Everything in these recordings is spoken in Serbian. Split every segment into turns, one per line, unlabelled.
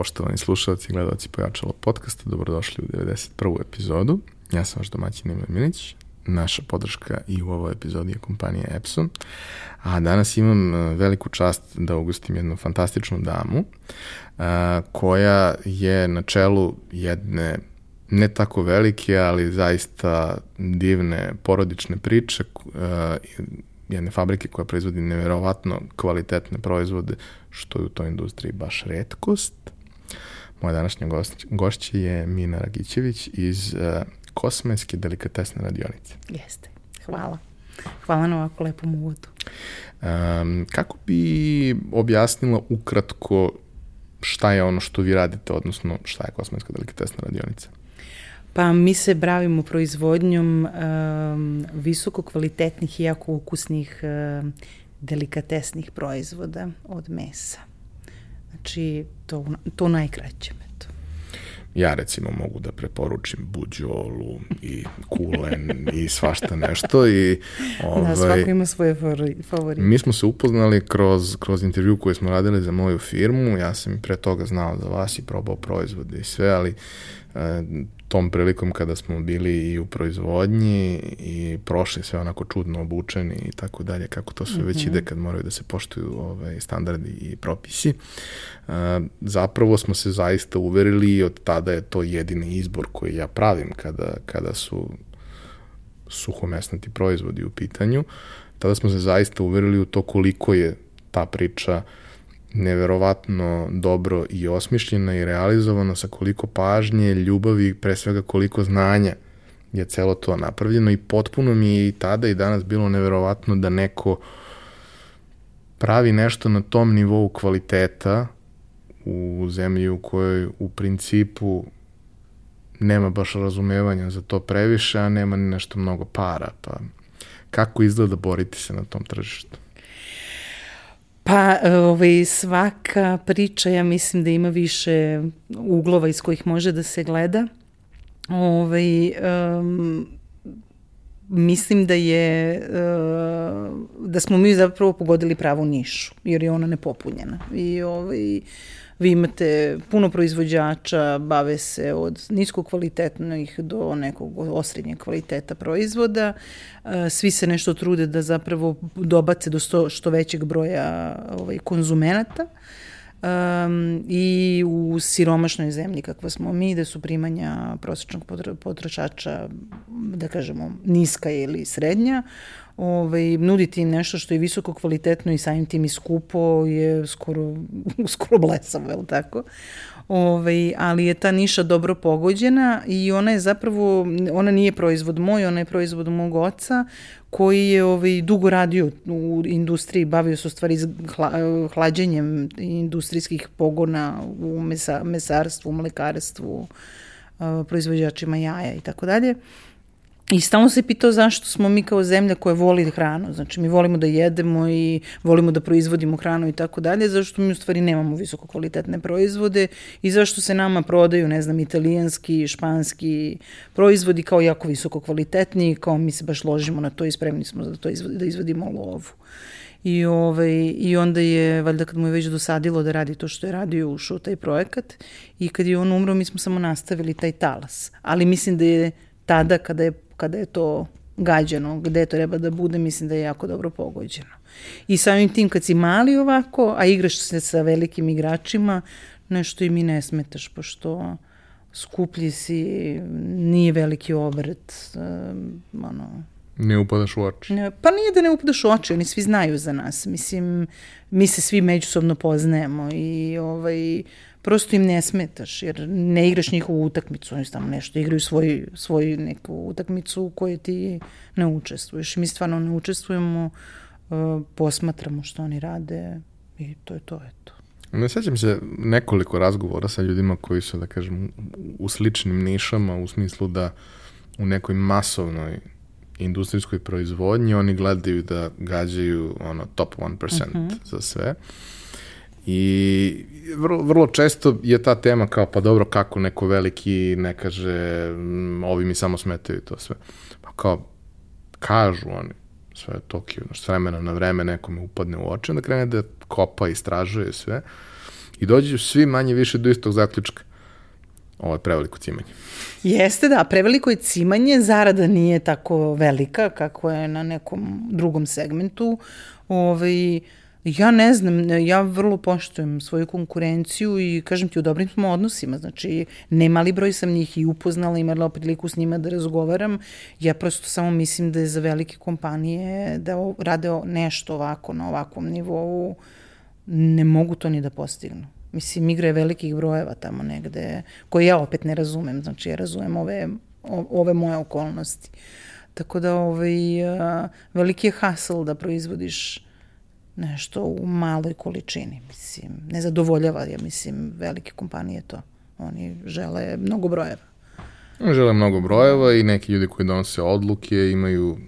Poštovani slušalci i gledalci Pojačalo podcasta, dobrodošli u 91. epizodu. Ja sam vaš domaćin Emil Milić. Naša podrška i u ovoj epizodi je kompanija Epson. A danas imam e, veliku čast da ugostim jednu fantastičnu damu a, e, koja je na čelu jedne ne tako velike, ali zaista divne porodične priče a, e, jedne fabrike koja proizvodi neverovatno kvalitetne proizvode, što je u toj industriji baš redkost. Moja današnja gošća je Mina Ragićević iz uh, Kosmajske delikatesne radionice.
Jeste. Hvala. Hvala na ovako lepom uvodu.
Um, kako bi objasnila ukratko šta je ono što vi radite, odnosno šta je Kosmajska delikatesna radionica?
Pa mi se bravimo proizvodnjom um, visoko kvalitetnih i jako ukusnih um, delikatesnih proizvoda od mesa. Znači, to, to najkraće eto.
Ja recimo mogu da preporučim buđolu i kulen i svašta nešto i
da, ovaj, da, svako ima svoje favorite.
Mi smo se upoznali kroz, kroz intervju koje smo radili za moju firmu, ja sam pre toga znao za vas i probao proizvode i sve, ali tom prilikom kada smo bili i u proizvodnji i prošli sve onako čudno obučeni i tako dalje, kako to sve mm -hmm. već mhm. ide kad moraju da se poštuju ovaj, standardi i propisi. Uh, zapravo smo se zaista uverili i od tada je to jedini izbor koji ja pravim kada, kada su suhomesnati proizvodi u pitanju. Tada smo se zaista uverili u to koliko je ta priča uh, neverovatno dobro i osmišljena i realizovana sa koliko pažnje, ljubavi, pre svega koliko znanja je celo to napravljeno i potpuno mi je i tada i danas bilo neverovatno da neko pravi nešto na tom nivou kvaliteta u zemlji u kojoj u principu nema baš razumevanja za to previše, a nema ni nešto mnogo para, pa kako izgleda boriti se na tom tržištu?
Pa ovaj, svaka priča ja mislim da ima više uglova iz kojih može da se gleda. Ovaj, um, mislim da je uh, da smo mi zapravo pogodili pravu nišu jer je ona nepopunjena i ovaj vi imate puno proizvođača, bave se od nisko kvalitetnih do nekog osrednjeg kvaliteta proizvoda. E, svi se nešto trude da zapravo dobace do sto, što većeg broja ovaj, konzumenata. Um, i u siromašnoj zemlji kakva smo mi, da su primanja prosječnog potrošača, da kažemo, niska ili srednja, ovaj, nuditi im nešto što je visoko kvalitetno i samim tim i skupo je skoro, skoro blesavo, je li tako? Ovaj, ali je ta niša dobro pogođena i ona je zapravo, ona nije proizvod moj, ona je proizvod mog oca koji je ovaj, dugo radio u industriji, bavio se u stvari hla, hlađenjem industrijskih pogona u mesa, mesarstvu, mlekarstvu, proizvođačima jaja i tako dalje. I stalno se pitao zašto smo mi kao zemlja koja voli hranu. Znači, mi volimo da jedemo i volimo da proizvodimo hranu i tako dalje, zašto mi u stvari nemamo visoko kvalitetne proizvode i zašto se nama prodaju, ne znam, italijanski, španski proizvodi kao jako visoko kvalitetni, kao mi se baš ložimo na to i spremni smo da to izvodi, da izvodimo lovu. I, ovaj, I onda je, valjda kad mu je već dosadilo da radi to što je radio, ušao taj projekat i kad je on umro, mi smo samo nastavili taj talas. Ali mislim da je tada kada je kada je to gađano, gde to treba da bude, mislim da je jako dobro pogođeno. I samim tim kad si mali ovako, a igraš se sa velikim igračima, nešto i mi ne smetaš, pošto skuplji si, nije veliki obrt, um, ono...
Ne upadaš u oči.
Ne, pa nije da ne upadaš u oči, oni svi znaju za nas. Mislim, mi se svi međusobno poznajemo i ovaj, prosto im ne smetaš, jer ne igraš njihovu utakmicu, oni tamo nešto igraju svoj, svoju neku utakmicu u kojoj ti ne učestvuješ. Mi stvarno ne učestvujemo, uh, posmatramo što oni rade i to je to, eto.
Ne sećam se nekoliko razgovora sa ljudima koji su, da kažem, u sličnim nišama, u smislu da u nekoj masovnoj industrijskoj proizvodnji oni gledaju da gađaju ono top 1% uh -huh. za sve. Uh, I vrlo, vrlo često je ta tema kao, pa dobro, kako neko veliki ne kaže, mm, ovi mi samo smetaju to sve. Pa kao, kažu oni, sve je Tokio, s vremena na vreme nekome upadne u oči, onda krene da kopa, istražuje sve. i dođu svi manje više do istog zaključka. Ovo je preveliko cimanje.
Jeste da, preveliko je cimanje, zarada nije tako velika kako je na nekom drugom segmentu. Ovaj, Ja ne znam, ja vrlo poštujem svoju konkurenciju i kažem ti u dobrim smo odnosima, znači ne mali broj sam njih i upoznala, imala priliku s njima da razgovaram, ja prosto samo mislim da je za velike kompanije da rade nešto ovako na ovakvom nivou, ne mogu to ni da postignu. Mislim, igre velikih brojeva tamo negde, koje ja opet ne razumem, znači ja razumem ove, ove moje okolnosti. Tako da ovaj, veliki je hasl da proizvodiš nešto u maloj količini. Mislim, ne zadovoljava, ja mislim, velike kompanije to. Oni žele mnogo brojeva.
Žele mnogo brojeva i neki ljudi koji donose odluke imaju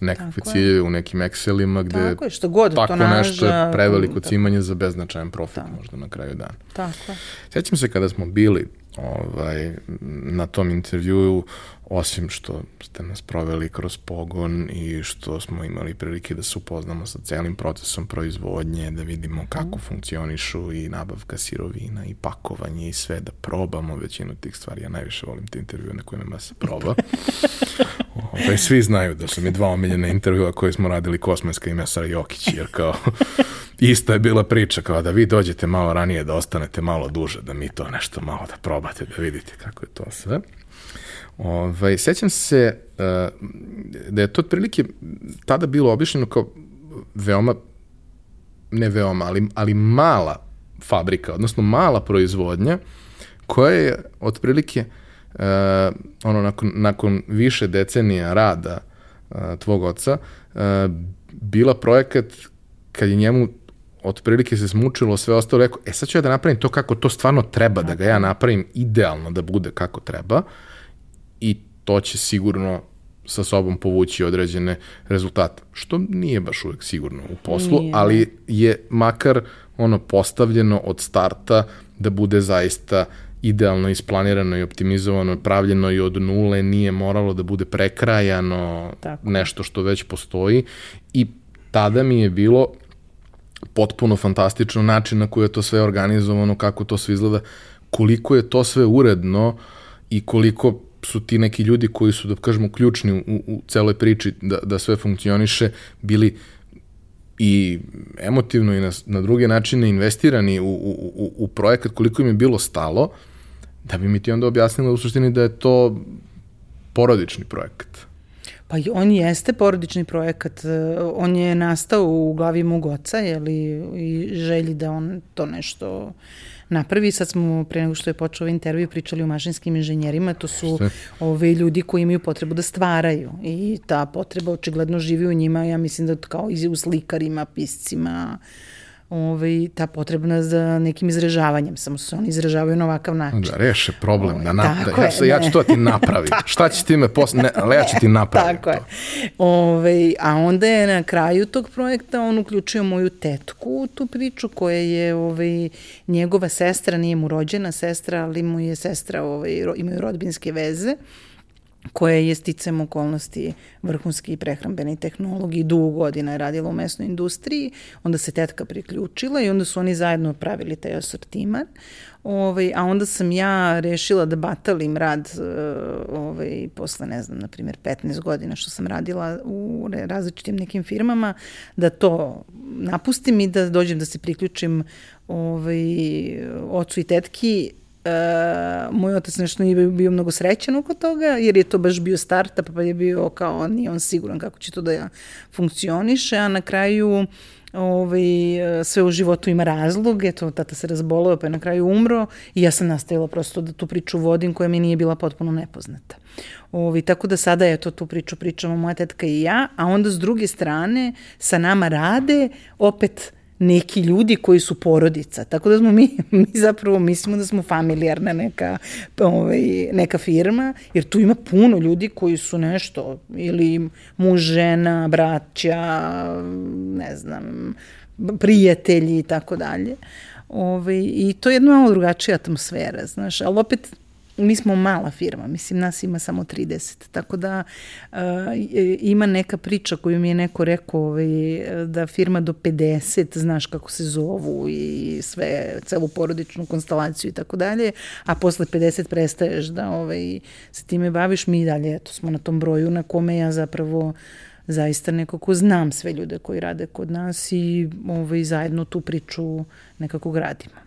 nekakve ciljeve u nekim Excelima gde
tako je, što god
tako
to naža,
nešto je preveliko cimanje za beznačajan profit tako. možda na kraju dana.
Tako je.
Sjećam se kada smo bili ovaj, na tom intervjuu, osim što ste nas proveli kroz pogon i što smo imali prilike da se upoznamo sa celim procesom proizvodnje, da vidimo kako mm. funkcionišu i nabavka sirovina i pakovanje i sve, da probamo većinu tih stvari. Ja najviše volim te intervjue na kojima se proba. Ove, ovaj, svi znaju da su mi dva omiljena intervjua koje smo radili Kosmenska i Mesara Jokić, jer kao ista je bila priča, kao da vi dođete malo ranije, da ostanete malo duže, da mi to nešto malo da probate, da vidite kako je to sve. Ovaj, sećam se uh, da je to otprilike tada bilo obišljeno kao veoma, ne veoma, ali, ali mala fabrika, odnosno mala proizvodnja koja je otprilike uh, ono, nakon, nakon više decenija rada uh, tvog oca uh, bila projekat kad je njemu otprilike se smučilo sve ostalo, rekao, e sad ću ja da napravim to kako to stvarno treba, da ga ja napravim idealno da bude kako treba. i to će sigurno sa sobom povući određene rezultate, što nije baš uvek sigurno u poslu, nije. ali je makar ono postavljeno od starta da bude zaista idealno isplanirano i optimizovano, pravljeno i od nule, nije moralo da bude prekrajano Tako. nešto što već postoji i tada mi je bilo potpuno fantastično način na koji je to sve organizovano, kako to sve izgleda, koliko je to sve uredno i koliko su ti neki ljudi koji su, da kažemo, ključni u, u celoj priči da, da sve funkcioniše, bili i emotivno i na, na druge načine investirani u, u, u, u projekat, koliko im je bilo stalo, da bi mi ti onda objasnila u suštini da je to porodični projekat.
Pa on jeste porodični projekat, on je nastao u glavi mog oca, jeli, i želji da on to nešto napravi. Sad smo, pre nego što je počeo ovaj intervju, pričali o mašinskim inženjerima, to su ove ljudi koji imaju potrebu da stvaraju i ta potreba očigledno živi u njima, ja mislim da kao i u slikarima, piscima, ovaj, ta potrebna za nekim izražavanjem, samo se oni izražavaju na ovakav način.
Da, reše problem, ovaj, da, na, da, ja, se, ja ću to da ti napraviti. Šta će ti me posle, ne, ali ja ću ti napraviti
Tako to. je. Ove, ovaj, a onda je na kraju tog projekta on uključio moju tetku u tu priču koja je ovaj, njegova sestra, nije mu rođena sestra, ali mu je sestra, ovaj, imaju rodbinske veze koja je sticam okolnosti vrhunski prehrambeni tehnolog i dugo godina je radila u mesnoj industriji, onda se tetka priključila i onda su oni zajedno pravili taj asortiman. Ovaj, a onda sam ja rešila da batalim rad eh, ovaj, posle, ne znam, na primjer 15 godina što sam radila u različitim nekim firmama, da to napustim i da dođem da se priključim ovaj, ocu i tetki Uh, moj otac nešto nije bio mnogo srećan oko toga, jer je to baš bio startup, pa je bio kao, nije on siguran kako će to da funkcioniše, a na kraju ovaj, sve u životu ima razlog, eto, tata se razbolao, pa je na kraju umro i ja sam nastavila prosto da tu priču vodim koja mi nije bila potpuno nepoznata. Ovi, tako da sada, eto, tu priču pričamo moja tetka i ja, a onda s druge strane sa nama rade opet neki ljudi koji su porodica. Tako da smo mi, mi zapravo mislimo da smo familijarna neka, ovaj, neka firma, jer tu ima puno ljudi koji su nešto, ili muž, žena, braća, ne znam, prijatelji i tako dalje. Ove, ovaj, I to je jedna malo drugačija atmosfera, znaš, ali opet mi smo mala firma, mislim nas ima samo 30, tako da uh, ima neka priča koju mi je neko rekao ovaj, da firma do 50, znaš kako se zovu i sve, celu porodičnu konstelaciju i tako dalje, a posle 50 prestaješ da ovaj, se time baviš, mi dalje eto, smo na tom broju na kome ja zapravo zaista nekako znam sve ljude koji rade kod nas i ovaj, zajedno tu priču nekako gradimo.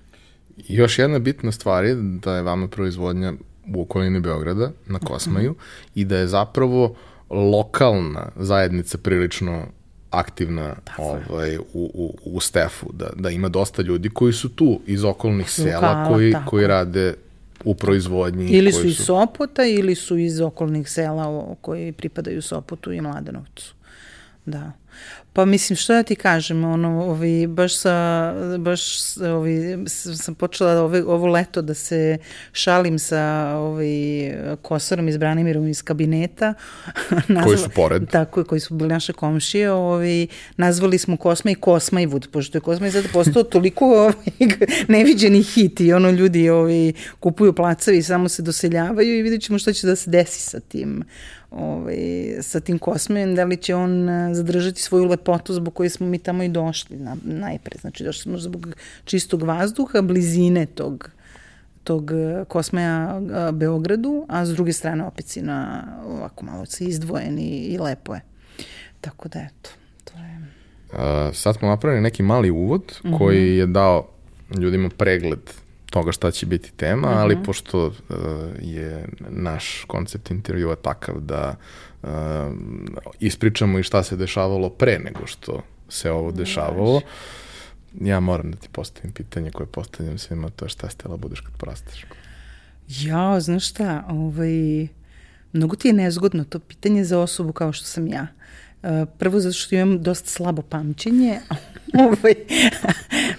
Još jedna bitna stvar je da je vama proizvodnja u okolini Beograda, na Kosmaju, mm -hmm. i da je zapravo lokalna zajednica prilično aktivna ovaj, u, u, u Stefu, da, da ima dosta ljudi koji su tu iz okolnih sela, Lokala, koji, tako. koji rade u proizvodnji.
Ili su iz Sopota ili su iz okolnih sela koji pripadaju Sopotu i Mladenovcu. Da. Pa mislim, što da ti kažem, ono, ovi, baš, sa, baš ovi, sam počela ove, ovo leto da se šalim sa ovi, Kosarom iz Branimirom iz kabineta.
Nazva, koji su pored.
Tako, koji su bili naše komšije. Ovi, nazvali smo Kosma i Kosma i Vud, pošto je Kosma i sada postao toliko ovi, neviđeni hit i ono ljudi ovi, kupuju placavi i samo se doseljavaju i vidjet ćemo šta će da se desi sa tim ovaj, sa tim kosmejem, da li će on eh, zadržati svoju lepotu zbog koje smo mi tamo i došli na, najpre. Znači, došli smo zbog čistog vazduha, blizine tog tog eh, kosmeja eh, Beogradu, a s druge strane opet si na ovako malo se izdvojen i, i lepo je. Tako da eto, to je...
Uh, sad smo napravili neki mali uvod uh -huh. koji je dao ljudima pregled toga šta će biti tema, uh -huh. ali mhm. pošto uh, je naš koncept intervjua takav da uh, ispričamo i šta se dešavalo pre nego što se ovo dešavalo, ja moram da ti postavim pitanje koje postavljam svima, to je šta ste tela budeš kad porasteš?
Ja, znaš šta, ovaj, mnogo ti je nezgodno to pitanje za osobu kao što sam ja. Uh, prvo zato što imam dosta slabo pamćenje, ovaj,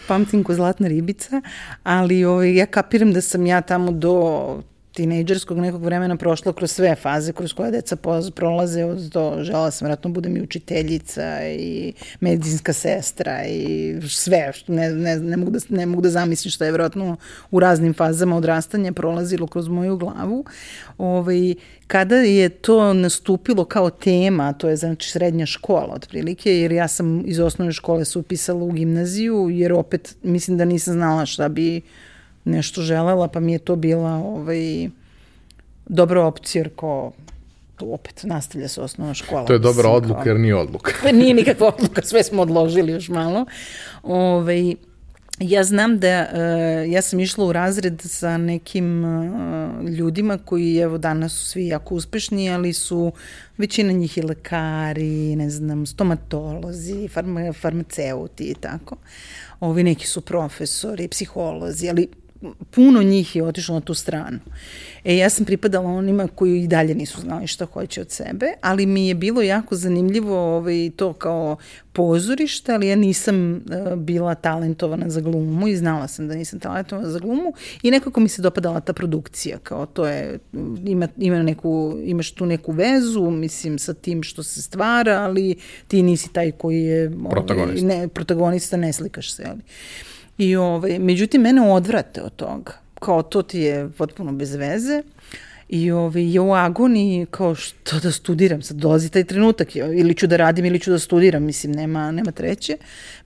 pamtim ko zlatna ribica, ali ovaj, ja kapiram da sam ja tamo do tinejdžerskog nekog vremena prošla kroz sve faze kroz koje deca prolaze od to, žela sam vratno budem i učiteljica i medicinska sestra i sve, što ne, ne, ne, mogu da, ne mogu da zamislim što je vjerojatno u raznim fazama odrastanja prolazilo kroz moju glavu. Ovaj, kada je to nastupilo kao tema, to je znači srednja škola otprilike, jer ja sam iz osnovne škole se upisala u gimnaziju, jer opet mislim da nisam znala šta bi nešto želela, pa mi je to bila ovaj, dobra opcija, jer ko opet nastavlja se osnovna škola.
To je dobra odluka, kao, jer nije odluka.
Nije nikakva odluka, sve smo odložili još malo. Ove, ovaj, ja znam da, uh, ja sam išla u razred sa nekim uh, ljudima koji evo danas su svi jako uspešni, ali su većina njih i lekari, ne znam, stomatolozi, farma, farmaceuti i tako. Ovi neki su profesori, psiholozi, ali puno njih je otišlo na tu stranu. E, ja sam pripadala onima koji i dalje nisu znali šta hoće od sebe, ali mi je bilo jako zanimljivo ovaj, to kao pozorište, ali ja nisam uh, bila talentovana za glumu i znala sam da nisam talentovana za glumu i nekako mi se dopadala ta produkcija, kao to je, ima, ima neku, imaš tu neku vezu, mislim, sa tim što se stvara, ali ti nisi taj koji je
protagonista,
ovaj, ne, protagonista ne slikaš se, ali. I ovaj, međutim, mene odvrate od toga. Kao to ti je potpuno bez veze. I ovaj, je u agoniji kao što da studiram. Sad dolazi taj trenutak, ili ću da radim ili ću da studiram, mislim, nema, nema treće.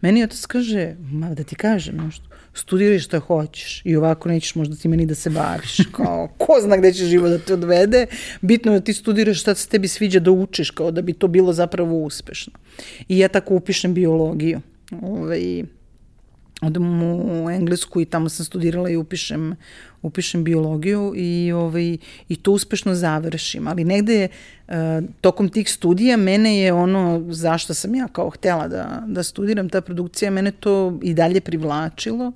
Meni otac kaže, ma da ti kažem nešto, studiraj šta hoćeš i ovako nećeš možda ti meni da se baviš. Kao, ko zna gde će živo da te odvede, bitno je da ti studiraš šta se tebi sviđa da učiš, kao da bi to bilo zapravo uspešno. I ja tako upišem biologiju. Ovaj, odem u Englesku i tamo sam studirala i upišem, upišem biologiju i, ovaj, i to uspešno završim. Ali negde uh, tokom tih studija mene je ono zašto sam ja kao htela da, da studiram ta produkcija, mene to i dalje privlačilo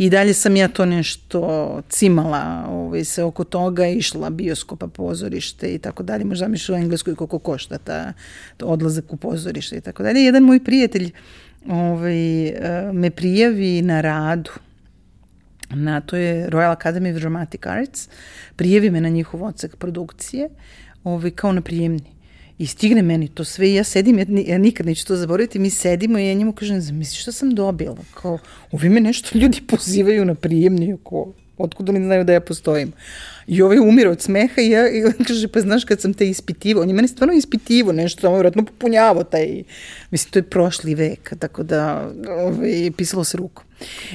i dalje sam ja to nešto cimala ovaj, se oko toga, išla bioskopa, pozorište i tako dalje. Možda mi u Engleskoj koliko košta ta, ta odlazak u pozorište i tako dalje. Jedan moj prijatelj ovaj, eh, me prijavi na radu. Na, to je Royal Academy of Dramatic Arts, prijavi me na njihov odsek produkcije, ovaj, kao na prijemni. I stigne meni to sve i ja sedim, ja, ja nikad neću to zaboraviti, mi sedimo i ja njemu kažem, zamisli što sam dobila, kao, ovi me nešto ljudi pozivaju na prijemni, kao, otkud oni znaju da ja postojim. I ovaj umire od smeha i ja i on kaže, pa znaš kad sam te ispitivo, on je meni stvarno ispitivo nešto, tamo vjerojatno popunjavo taj, mislim, to je prošli vek, tako da ovaj, pisalo se rukom.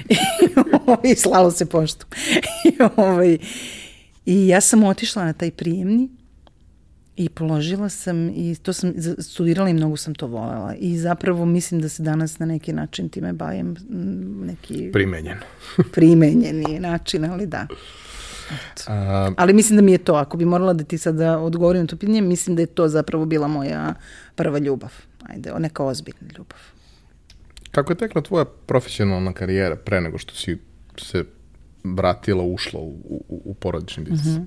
I, ovaj, slalo se poštom. I, ovaj, I ja sam otišla na taj prijemni I položila sam i to sam studirala i mnogo sam to volela. I zapravo mislim da se danas na neki način time bavim neki...
Primenjen.
primenjeni način, ali da. A... Ali mislim da mi je to, ako bi morala da ti sada odgovorim na to pitanje, mislim da je to zapravo bila moja prva ljubav. Ajde, neka ozbiljna ljubav.
Kako je tekla tvoja profesionalna karijera pre nego što si se vratila, ušla u, u, u porodični biznis? Mm -hmm.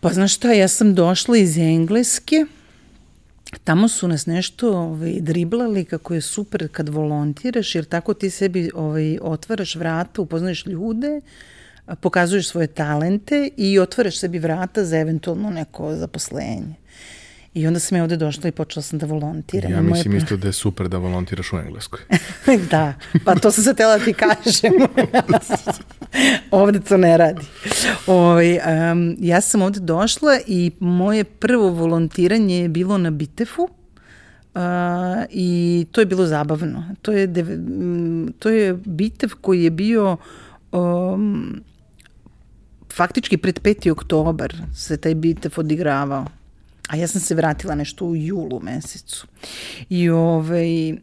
Pa znaš šta, ja sam došla iz Engleske, tamo su nas nešto ovaj, driblali kako je super kad volontiraš, jer tako ti sebi ovaj, otvaraš vrata, upoznaješ ljude, pokazuješ svoje talente i otvaraš sebi vrata za eventualno neko zaposlenje. I onda sam ja ovde došla i počela sam da volontiram.
Ja mislim isto da je super da volontiraš u Engleskoj.
da, pa to sam se tela da ti kažem. ovde to ne radi. Oj, ovaj, um, ja sam ovde došla i moje prvo volontiranje je bilo na Bitefu. Uh, I to je bilo zabavno. To je, de, to je Bitev koji je bio um, faktički pred 5. oktobar se taj Bitev odigravao. A ja sam se vratila nešto u julu mesecu. I ovaj,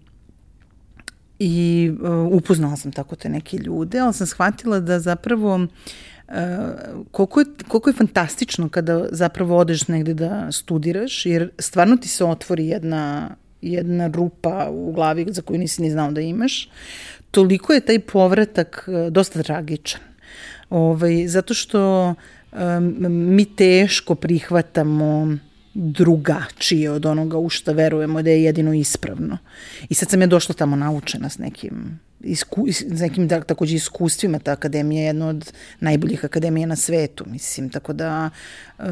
i uh, upoznala sam tako te neke ljude, ali sam shvatila da zapravo uh, koliko, je, koliko je fantastično kada zapravo odeš negde da studiraš, jer stvarno ti se otvori jedna, jedna rupa u glavi za koju nisi ni znao da imaš. Toliko je taj povratak uh, dosta tragičan. Ovaj, zato što um, mi teško prihvatamo drugačije od onoga u što verujemo da je jedino ispravno. I sad sam ja došla tamo naučena s nekim isku, s nekim da, takođe iskustvima. Ta akademija je jedna od najboljih akademija na svetu, mislim. Tako da uh,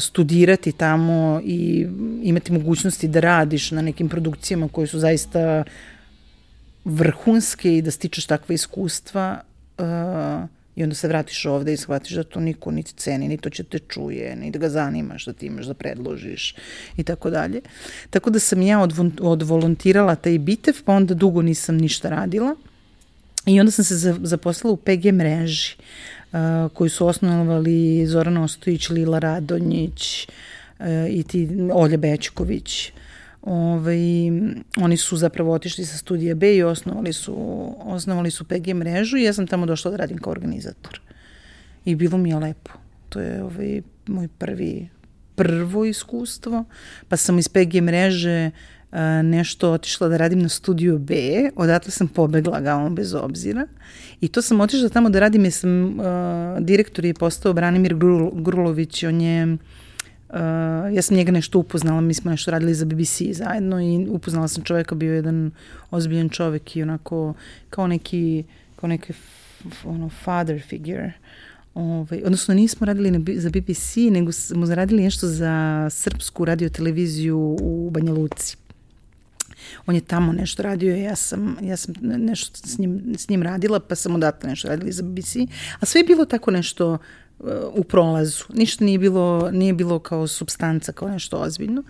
studirati tamo i imati mogućnosti da radiš na nekim produkcijama koje su zaista vrhunske i da stičeš takve iskustva uh, I onda se vratiš ovde i shvatiš da to niko niti ceni, ni to će te čuje, ni da ga zanima šta ti imaš da predložiš i tako dalje. Tako da sam ja odvolontirala taj bitev, pa onda dugo nisam ništa radila. I onda sam se zaposlala u PG mreži koju su osnovali Zoran Ostojić, Lila Radonjić i ti Olja Bečković. Ovaj, oni su zapravo otišli sa studija B i osnovali su, osnovali su PG mrežu i ja sam tamo došla da radim kao organizator. I bilo mi je lepo. To je ovaj, moj prvi, prvo iskustvo. Pa sam iz PG mreže a, nešto otišla da radim na studiju B, odatle sam pobegla gavamo bez obzira i to sam otišla tamo da radim jer sam, a, direktor je postao Branimir Grulović, on je Uh, ja sam njega nešto upoznala, mi smo nešto radili za BBC zajedno i upoznala sam čoveka, bio jedan ozbiljan čovek i onako kao neki, kao neki ono, father figure. Ovaj, odnosno nismo radili na, za BBC, nego smo radili nešto za srpsku radioteleviziju u Banja Luci. On je tamo nešto radio, ja sam, ja sam nešto s njim, s njim radila, pa sam odatle nešto radili za BBC. A sve je bilo tako nešto u prolazu. Ništa nije bilo, nije bilo kao substanca, kao nešto ozbiljno.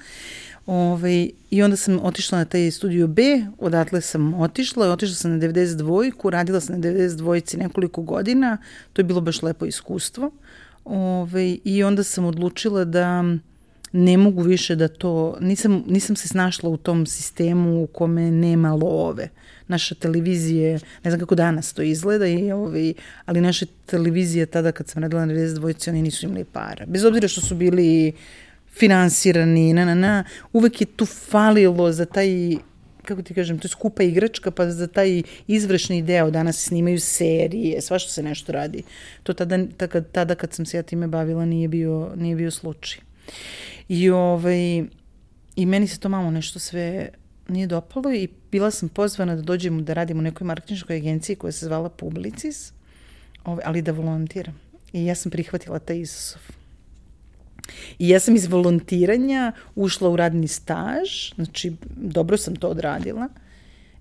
Ove, ovaj, I onda sam otišla na taj studio B, odatle sam otišla, otišla sam na 92-ku, radila sam na 92-ci nekoliko godina, to je bilo baš lepo iskustvo. Ove, ovaj, I onda sam odlučila da ne mogu više da to, nisam, nisam se snašla u tom sistemu u kome nema love. Naša televizije, ne znam kako danas to izgleda, i, ovaj, ali naše televizije tada kad sam radila na 92 oni nisu imali para. Bez obzira što su bili finansirani, na, na, na, uvek je tu falilo za taj kako ti kažem, to je skupa igračka, pa za taj izvršni deo danas snimaju serije, svašta se nešto radi. To tada, tada, tada kad sam se ja time bavila nije bio, nije bio slučaj. I, ovaj, I meni se to malo nešto sve nije dopalo i bila sam pozvana da dođem da radim u nekoj marketinškoj agenciji koja se zvala Publicis, ovaj, ali da volontiram. I ja sam prihvatila taj izazov. I ja sam iz volontiranja ušla u radni staž, znači dobro sam to odradila.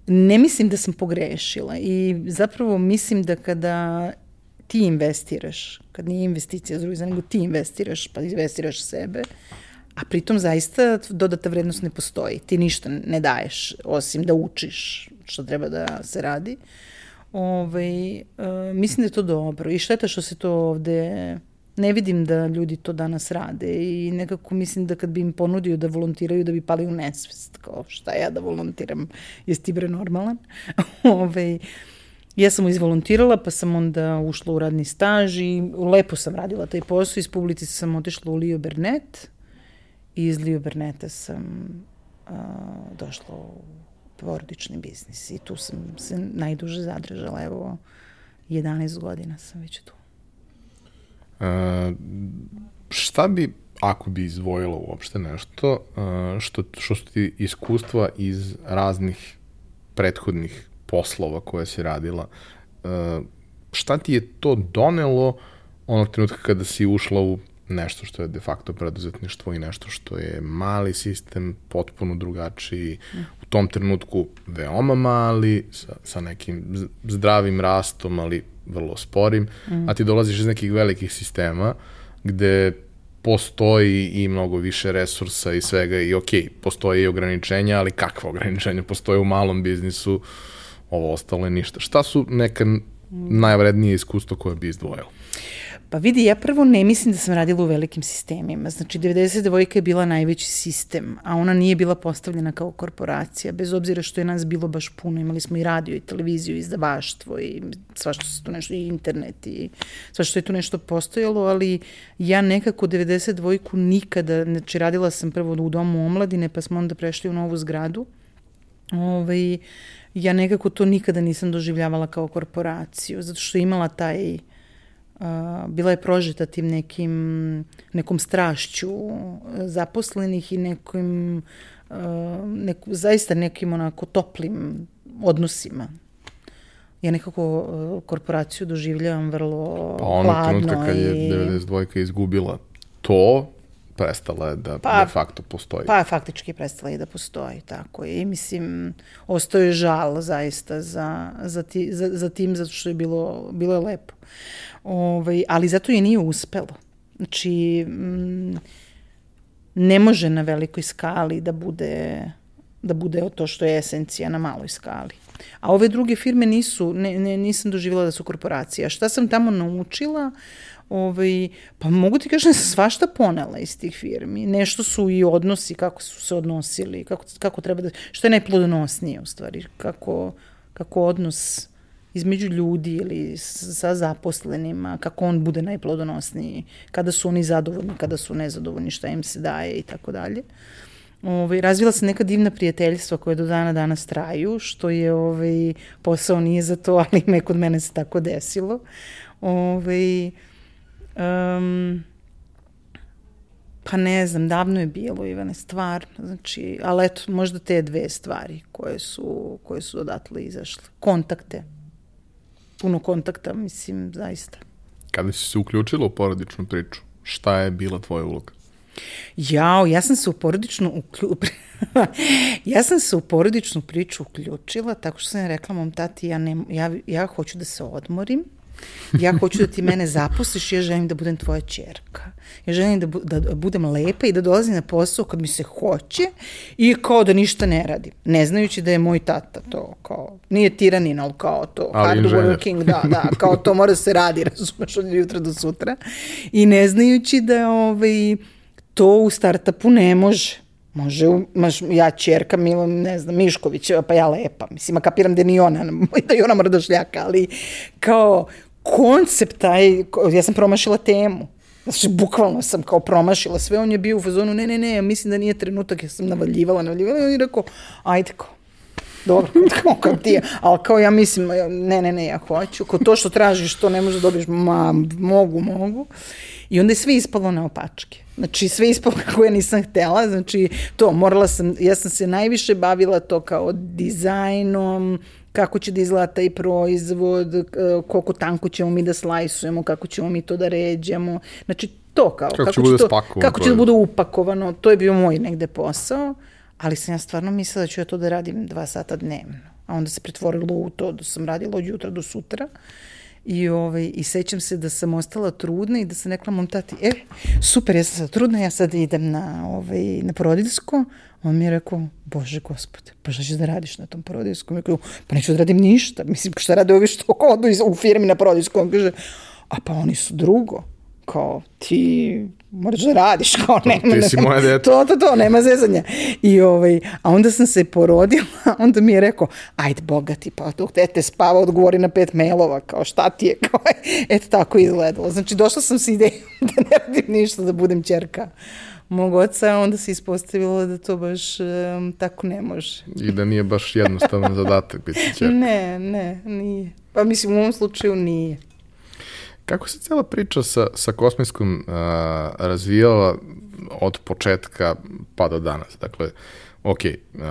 Ne mislim da sam pogrešila i zapravo mislim da kada ti investiraš, kad nije investicija s druge nego ti investiraš, pa investiraš sebe, a pritom zaista dodata vrednost ne postoji. Ti ništa ne daješ, osim da učiš što treba da se radi. Ove, ovaj, uh, mislim da je to dobro i šteta što se to ovde ne vidim da ljudi to danas rade i nekako mislim da kad bi im ponudio da volontiraju da bi pali u nesvest, kao šta ja da volontiram, jesi ti bre normalan? Ove, ovaj, ja sam izvolontirala pa sam onda ušla u radni staž i lepo sam radila taj posao, iz publici sam otišla u Lio Bernet i iz Lio Berneta sam a, došla u porodični biznis i tu sam se najduže zadržala, evo 11 godina sam već tu.
E, šta bi, ako bi izvojila uopšte nešto, što, što su ti iskustva iz raznih prethodnih poslova koje si radila, šta ti je to donelo onog trenutka kada si ušla u nešto što je de facto preduzetništvo i nešto što je mali sistem, potpuno drugačiji, u tom trenutku veoma mali, sa, sa nekim zdravim rastom, ali vrlo sporim, mm. a ti dolaziš iz nekih velikih sistema gde postoji i mnogo više resursa i svega i ok, postoje i ograničenja, ali kakva ograničenja postoje u malom biznisu, ovo ostalo je ništa. Šta su neka najvrednije iskustvo koje bi izdvojilo?
Pa vidi, ja prvo ne mislim da sam radila u velikim sistemima. Znači, 92. je bila najveći sistem, a ona nije bila postavljena kao korporacija, bez obzira što je nas bilo baš puno. Imali smo i radio, i televiziju, i izdavaštvo, i sva što se tu nešto, i internet, i sva što je tu nešto postojalo, ali ja nekako 92. nikada, znači radila sam prvo u domu omladine, pa smo onda prešli u novu zgradu. Ovaj, ja nekako to nikada nisam doživljavala kao korporaciju, zato što imala taj bila je prožeta tim nekim, nekom strašću zaposlenih i nekim, neku, zaista nekim onako toplim odnosima. Ja nekako korporaciju doživljavam vrlo
pa ono hladno. Pa ono kad je 92. izgubila to, prestala je da pa, de facto postoji.
Pa faktički prestala je da postoji, tako je. I mislim, ostaje žal zaista za, za, ti, za, za tim, zato što je bilo, bilo je lepo. Ovaj, ali zato je nije uspelo. Znači, mm, ne može na velikoj skali da bude da bude to što je esencija na maloj skali. A ove druge firme nisu, ne, ne, nisam doživjela da su korporacija. Šta sam tamo naučila? Ovaj, pa mogu ti kažem da sam svašta ponela iz tih firmi. Nešto su i odnosi, kako su se odnosili, kako, kako treba da, što je najplodonosnije u stvari, kako, kako odnos između ljudi ili sa zaposlenima, kako on bude najplodonosniji, kada su oni zadovoljni, kada su nezadovoljni, šta im se daje i tako dalje. Ovaj, razvila se neka divna prijateljstva koje do dana danas traju, što je ovaj, posao nije za to, ali me kod mene se tako desilo. Ovaj, um, pa ne znam, davno je bilo, Ivane, stvar, znači, ali eto, možda te dve stvari koje su, koje su odatle izašle. Kontakte, puno kontakta, mislim, zaista.
Kada si se uključila u porodičnu priču, šta je bila tvoja uloga?
Jao, ja sam se u porodičnu uklju... ja sam se u porodičnu priču uključila tako što sam rekla mom tati ja, ne, ja, ja hoću da se odmorim ja hoću da ti mene zaposliš, ja želim da budem tvoja čerka. Ja želim da, bu, da budem lepa i da dolazim na posao kad mi se hoće i kao da ništa ne radim. Ne znajući da je moj tata to kao, nije tiranin, ali kao to, ali hard inženjer. working, da, da, kao to mora da se radi, razumeš, od jutra do sutra. I ne znajući da ovaj, to u startupu ne može. Može, maš, ja čerka Milo, ne znam, Mišković, pa ja lepa. Mislim, kapiram da ni ona, da i ona mora da šljaka, ali kao koncept taj, ja sam promašila temu. Znači, bukvalno sam kao promašila sve, on je bio u fazonu, ne, ne, ne, mislim da nije trenutak, ja sam navaljivala, navaljivala, on je rekao, ajde ko, dobro, kao, kao ti, ali kao ja mislim, ne, ne, ne, ja hoću, kao to što tražiš, to ne možeš da dobiješ, ma, mogu, mogu. I onda je sve ispalo na opačke. Znači, sve ispalo kako ja nisam htela, znači, to, morala sam, ja sam se najviše bavila to kao dizajnom, kako će da izgleda taj proizvod, koliko tanko ćemo mi da slajsujemo, kako ćemo mi to da ređamo. Znači, to kao,
kako, kako će, bude to,
kako će da bude upakovano, to je bio moj negde posao, ali sam ja stvarno mislila da ću ja to da radim dva sata dnevno. A onda se pretvorilo u to da sam radila od jutra do sutra I, ovaj, I sećam se da sam ostala trudna i da sam rekla mom tati, e, super, ja sam sad trudna, ja sad idem na, ovaj, na porodiljsko. On mi je rekao, bože gospode, pa šta ćeš da radiš na tom porodiljskom? Rekao, pa neću da radim ništa. Mislim, šta rade ovi što odu u firmi na porodiljskom? On kaže, a pa oni su drugo kao ti moraš da radiš, kao nema.
Ti si moja deta.
To, to, to, nema zezanja. I ovaj, a onda sam se porodila, onda mi je rekao, ajde bogati, pa dok dete spava, odgovori na pet mailova, kao šta ti je, kao eto tako izgledalo. Znači, došla sam s idejom da ne radim ništa, da budem čerka mog oca, onda se ispostavilo da to baš um, tako ne može.
I da nije baš jednostavan zadatak biti čerka.
Ne, ne, nije. Pa mislim, u ovom slučaju nije.
Kako se cela priča sa, sa kosmijskom uh, razvijala od početka pa do danas? Dakle, ok, uh,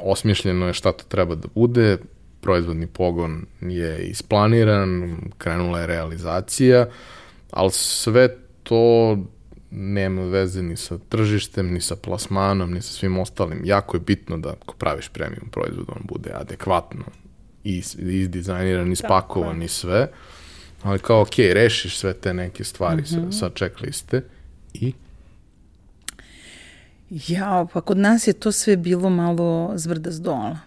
osmišljeno je šta to treba da bude, proizvodni pogon je isplaniran, krenula je realizacija, ali sve to nema veze ni sa tržištem, ni sa plasmanom, ni sa svim ostalim. Jako je bitno da ako praviš premium proizvod, on bude adekvatno izdizajniran, ispakovan i sve. Ali kao, ok, rešiš sve te neke stvari mm -hmm. sa, sa checkliste i...
Ja, pa kod nas je to sve bilo malo zvrda z dola.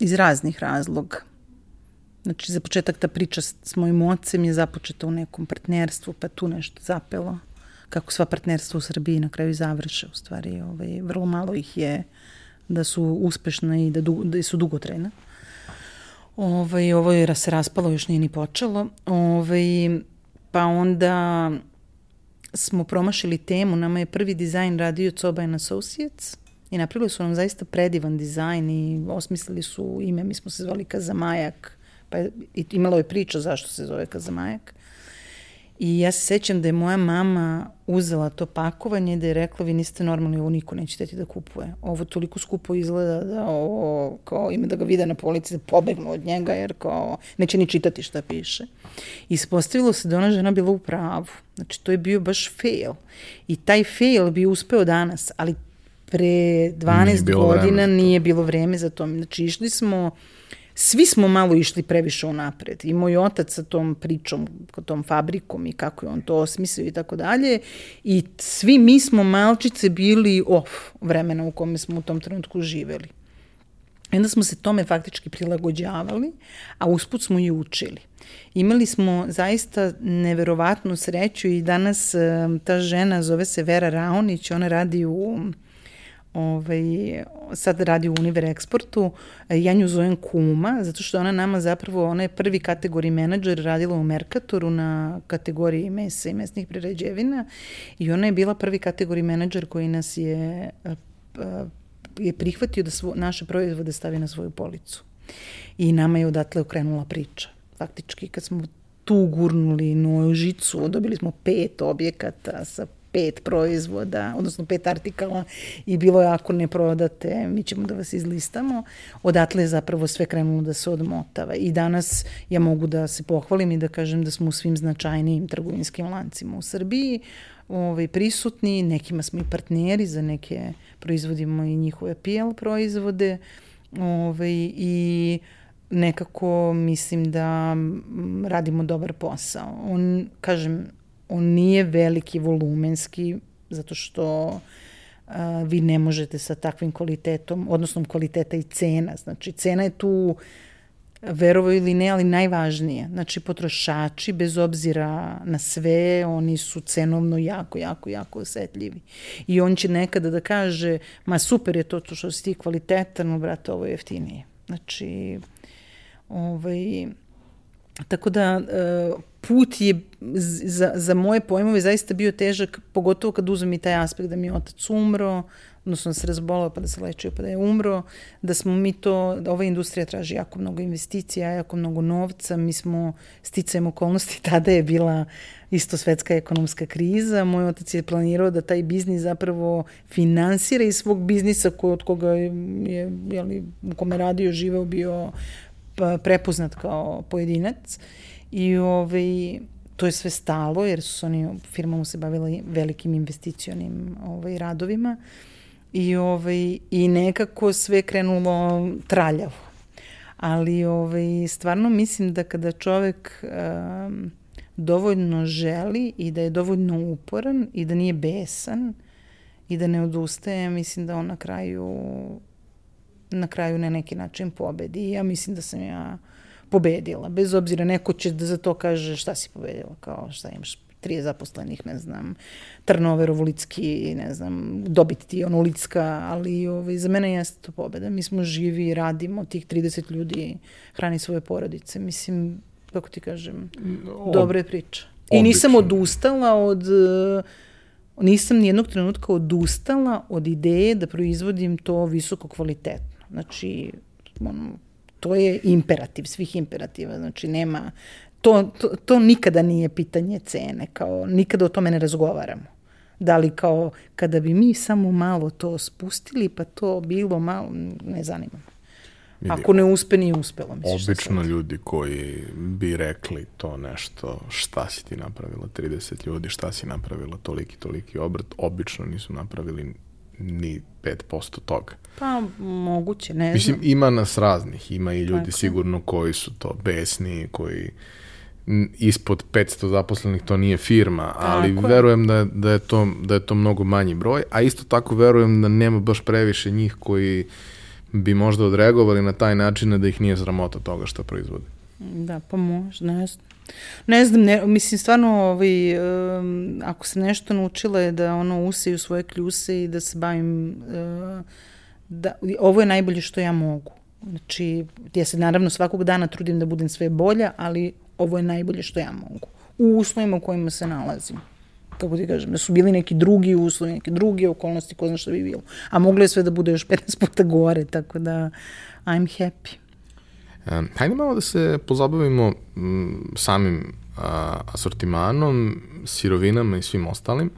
Iz raznih razloga. Znači, za početak ta priča s mojim ocem je započeta u nekom partnerstvu, pa tu nešto zapelo. Kako sva partnerstva u Srbiji na kraju završe, u stvari, ovaj, vrlo malo ih je da su uspešna i da, du, da su dugotrajna. Ovaj, ovo je se raspalo, još nije ni počelo. Ovaj, pa onda smo promašili temu, nama je prvi dizajn radio Coba and Associates i napravili su nam zaista predivan dizajn i osmislili su ime, mi smo se zvali Kazamajak, pa je, imalo je priča zašto se zove Kazamajak. I ja se sećam da je moja mama uzela to pakovanje da je rekla vi niste normalni, ovo niko neće teti da kupuje. Ovo toliko skupo izgleda da ovo, kao ima da ga vide na polici, da pobegnu od njega jer kao neće ni čitati šta piše. Ispostavilo se da ona žena bila u pravu. Znači to je bio baš fail. I taj fail bi uspeo danas, ali pre 12 nije godina nije bilo vreme za to. Znači išli smo svi smo malo išli previše unapred. I moj otac sa tom pričom, tom fabrikom i kako je on to osmislio i tako dalje. I svi mi smo malčice bili off vremena u kome smo u tom trenutku živeli. I onda smo se tome faktički prilagođavali, a usput smo i učili. Imali smo zaista neverovatnu sreću i danas ta žena zove se Vera Raonić, ona radi u ovaj, sad radi u Univer Eksportu, ja nju zovem kuma, zato što ona nama zapravo, ona je prvi kategori menadžer, radila u Merkatoru na kategoriji mesa i mesnih prerađevina i ona je bila prvi kategori menadžer koji nas je, je prihvatio da svo, naše proizvode stavi na svoju policu. I nama je odatle okrenula priča. Faktički, kad smo tu gurnuli nožicu, dobili smo pet objekata sa pet proizvoda, odnosno pet artikala i bilo je ako ne prodate, mi ćemo da vas izlistamo. Odatle je zapravo sve krenulo da se odmotava i danas ja mogu da se pohvalim i da kažem da smo u svim značajnijim trgovinskim lancima u Srbiji ovaj, prisutni, nekima smo i partneri, za neke proizvodimo i njihove PL proizvode ovaj, i nekako mislim da radimo dobar posao. On, kažem, on nije veliki volumenski, zato što a, vi ne možete sa takvim kvalitetom, odnosno kvaliteta i cena. Znači, cena je tu verovo ili ne, ali najvažnije. Znači, potrošači, bez obzira na sve, oni su cenovno jako, jako, jako osetljivi. I on će nekada da kaže, ma super je to što si ti kvalitetan, no, brate, ovo je jeftinije. Znači, ovaj, tako da, put je za, za moje pojmove zaista bio težak, pogotovo kad uzmem i taj aspekt da mi je otac umro, odnosno da se razbolao pa da se lečio pa da je umro, da smo mi to, da ova industrija traži jako mnogo investicija, jako mnogo novca, mi smo sticajem okolnosti, tada je bila isto svetska ekonomska kriza, moj otac je planirao da taj biznis zapravo finansira iz svog biznisa ko, od koga je, je jeli, u kome radio, živeo, bio pa, prepoznat kao pojedinac I ovaj, to je sve stalo, jer su oni, firma mu se bavila velikim investicionim ovaj, radovima. I, ovaj, I nekako sve krenulo traljavo. ali ovaj, stvarno mislim da kada čovek um, dovoljno želi i da je dovoljno uporan i da nije besan i da ne odustaje, mislim da on na kraju na kraju na neki način pobedi. Ja mislim da sam ja pobedila. Bez obzira, neko će da za to kaže šta si pobedila, kao šta imaš tri zaposlenih, ne znam, Trnover, Vulitski, ne znam, dobiti ti ono Licka, ali ovaj, za mene jeste to pobeda. Mi smo živi, radimo, tih 30 ljudi hrani svoje porodice. Mislim, kako ti kažem, Ob... dobre priče. I nisam odustala od... Nisam nijednog trenutka odustala od ideje da proizvodim to visoko kvalitetno. Znači, ono, to je imperativ svih imperativa. Znači, nema, to, to, to nikada nije pitanje cene, kao nikada o tome ne razgovaramo. Da li kao kada bi mi samo malo to spustili, pa to bilo malo, ne zanima me. Ako ne uspe, nije uspelo.
Misliš obično ljudi koji bi rekli to nešto, šta si ti napravila 30 ljudi, šta si napravila toliki, toliki obrt, obično nisu napravili ni 5% toga.
Pa, moguće, ne
Mislim, znam. ima nas raznih, ima i ljudi Tako. sigurno koji su to besni, koji ispod 500 zaposlenih to nije firma, ali tako verujem da, da, je to, da je to mnogo manji broj, a isto tako verujem da nema baš previše njih koji bi možda odreagovali na taj način da ih nije sramota toga što proizvode.
Da, pa možda, ne znam. Ne znam, ne, mislim stvarno ovaj, um, ako sam nešto naučila je da ono useju svoje kljuse i da se bavim uh, da, ovo je najbolje što ja mogu. Znači, ja se naravno svakog dana trudim da budem sve bolja, ali ovo je najbolje što ja mogu. U uslovima u kojima se nalazim. Kako ti kažem, da su bili neki drugi uslovi, neke druge okolnosti, ko zna što bi bilo. A moglo je sve da bude još 15 puta gore, tako da I'm happy.
Um, hajde malo da se pozabavimo m, samim a, asortimanom, sirovinama i svim ostalim,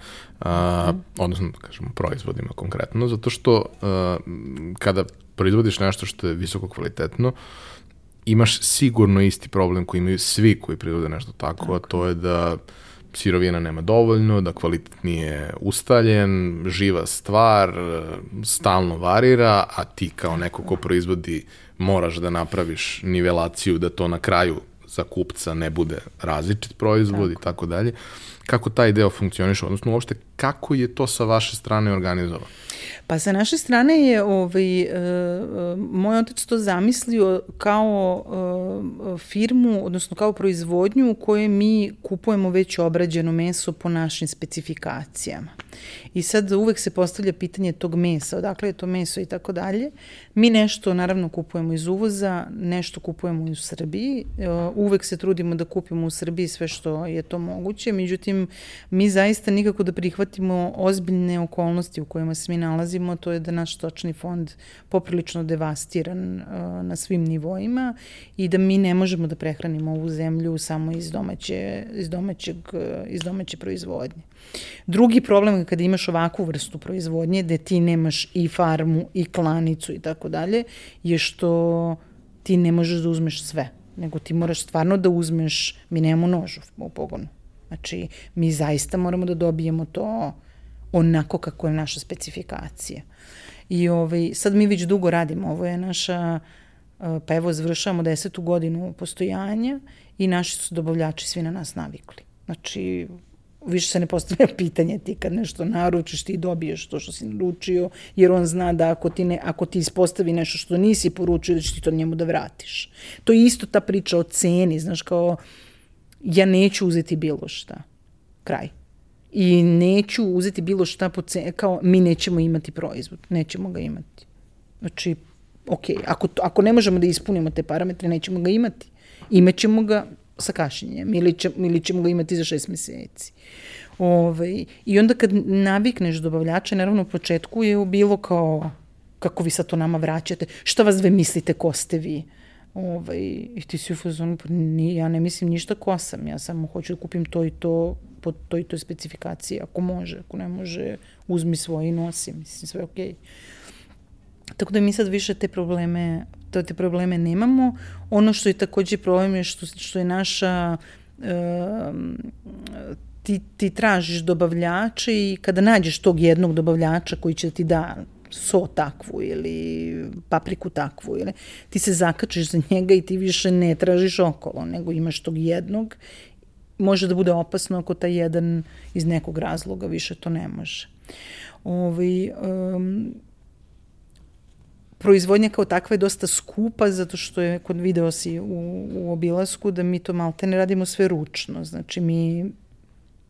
a, odnosno, da kažemo, proizvodima konkretno, zato što a, kada proizvodiš nešto što je visoko kvalitetno, imaš sigurno isti problem koji imaju svi koji proizvode nešto tako, tako. a to je da sirovina nema dovoljno, da kvalitet nije ustaljen, živa stvar, stalno varira, a ti kao neko ko proizvodi moraš da napraviš nivelaciju da to na kraju za kupca ne bude različit proizvod tako. i tako dalje. Kako taj deo funkcioniše, odnosno uopšte kako je to sa vaše strane organizovano?
Pa sa naše strane je ovaj, e, moj otac to zamislio kao e, firmu, odnosno kao proizvodnju u kojoj mi kupujemo već obrađeno meso po našim specifikacijama. I sad uvek se postavlja pitanje tog mesa, odakle je to meso i tako dalje. Mi nešto naravno kupujemo iz uvoza, nešto kupujemo u Srbiji. Uvek se trudimo da kupimo u Srbiji sve što je to moguće, međutim mi zaista nikako da prihvatimo ozbiljne okolnosti u kojima se mi nalazimo, to je da naš stočni fond poprilično devastiran uh, na svim nivoima i da mi ne možemo da prehranimo ovu zemlju samo iz domaće, iz domaćeg, iz domaće proizvodnje. Drugi problem je kada imaš ovakvu vrstu proizvodnje, gde ti nemaš i farmu, i klanicu i tako dalje, je što ti ne možeš da uzmeš sve, nego ti moraš stvarno da uzmeš, mi nemamo nožu u pogonu. Znači, mi zaista moramo da dobijemo to onako kako je naša specifikacija. I ovaj, sad mi već dugo radimo, ovo je naša, pa evo završavamo desetu godinu postojanja i naši su dobavljači svi na nas navikli. Znači, više se ne postavlja pitanje ti kad nešto naručiš ti dobiješ to što si naručio jer on zna da ako ti, ne, ako ti ispostavi nešto što nisi poručio da će ti to njemu da vratiš. To je isto ta priča o ceni, znaš kao ja neću uzeti bilo šta. Kraj. I neću uzeti bilo šta po ceni, kao mi nećemo imati proizvod, nećemo ga imati. Znači, ok, ako, ako ne možemo da ispunimo te parametre, nećemo ga imati. Imaćemo ga sa kašenjem ili, će, ili ćemo ga imati za šest meseci. Ove, ovaj, I onda kad navikneš dobavljača, naravno u početku je bilo kao kako vi sad to nama vraćate, šta vas dve mislite ko ste vi? Ovaj, I ti si u fazonu, pa ni, ja ne mislim ništa ko sam, ja samo hoću da kupim to i to po toj i toj specifikaciji, ako može, ako ne može, uzmi svoje i nosi, mislim, sve okej. Okay. Tako da mi sad više te probleme, to te probleme nemamo. Ono što je takođe problem je što, što je naša uh, ti, ti tražiš dobavljače i kada nađeš tog jednog dobavljača koji će ti da so takvu ili papriku takvu ili ti se zakačiš za njega i ti više ne tražiš okolo, nego imaš tog jednog može da bude opasno ako taj jedan iz nekog razloga više to ne može. Ovaj, um, proizvodnja kao takva je dosta skupa zato što je, kod video si u, u obilasku, da mi to malte ne radimo sve ručno. Znači mi,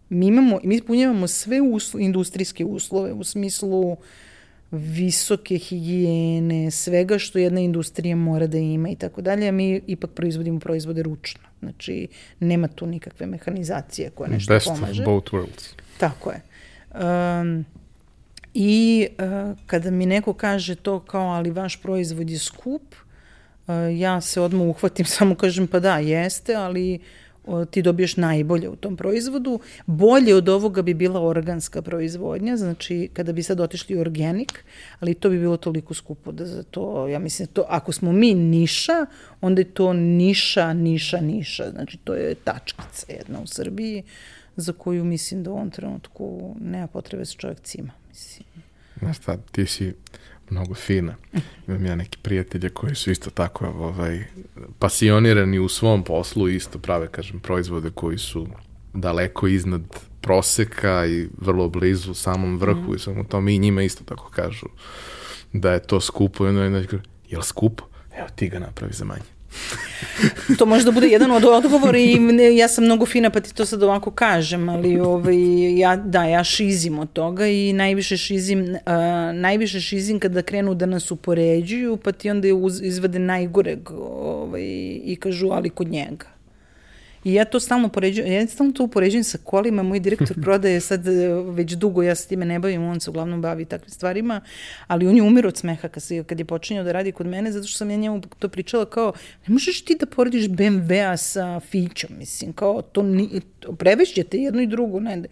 mi, imamo, mi ispunjavamo sve uslo, industrijske uslove u smislu visoke higijene, svega što jedna industrija mora da ima i tako dalje, a mi ipak proizvodimo proizvode ručno. Znači, nema tu nikakve mehanizacije koja nešto
Best
pomaže.
Best of both worlds.
Tako je. Um, I uh, kada mi neko kaže to kao, ali vaš proizvod je skup, uh, ja se odmah uhvatim, samo kažem pa da, jeste, ali uh, ti dobiješ najbolje u tom proizvodu. Bolje od ovoga bi bila organska proizvodnja, znači kada bi sad otišli u organik, ali to bi bilo toliko skupo da za to, ja mislim, to, ako smo mi niša, onda je to niša, niša, niša, znači to je tačkica jedna u Srbiji za koju mislim da u ovom trenutku nema potrebe da se čovjek cima. Mislim.
Znaš šta, ti si mnogo fina. Imam ja neki prijatelje koji su isto tako ovaj, pasionirani u svom poslu i isto prave, kažem, proizvode koji su daleko iznad proseka i vrlo blizu samom vrhu mm. i samo to mi njima isto tako kažu da je to skupo i onda je jel skupo? Evo ti ga napravi za manje.
To može da bude jedan od odgovora i ja sam mnogo fina pa ti to sad ovako kažem, ali ovaj, ja, da, ja šizim od toga i najviše šizim, uh, najviše šizim kada krenu da nas upoređuju pa ti onda uz, izvade najgoreg ovaj, i kažu ali kod njega. I ja to stalno poređujem, ja stalno to upoređujem sa kolima, moj direktor prodaje sad e, već dugo, ja se time ne bavim, on se uglavnom bavi takvim stvarima, ali on je umir od smeha kad, se, kad je počinjao da radi kod mene, zato što sam ja njemu to pričala kao, ne možeš ti da porediš BMW-a sa Fićom, mislim, kao, to, ni, to prevešćete jedno i drugo, ne.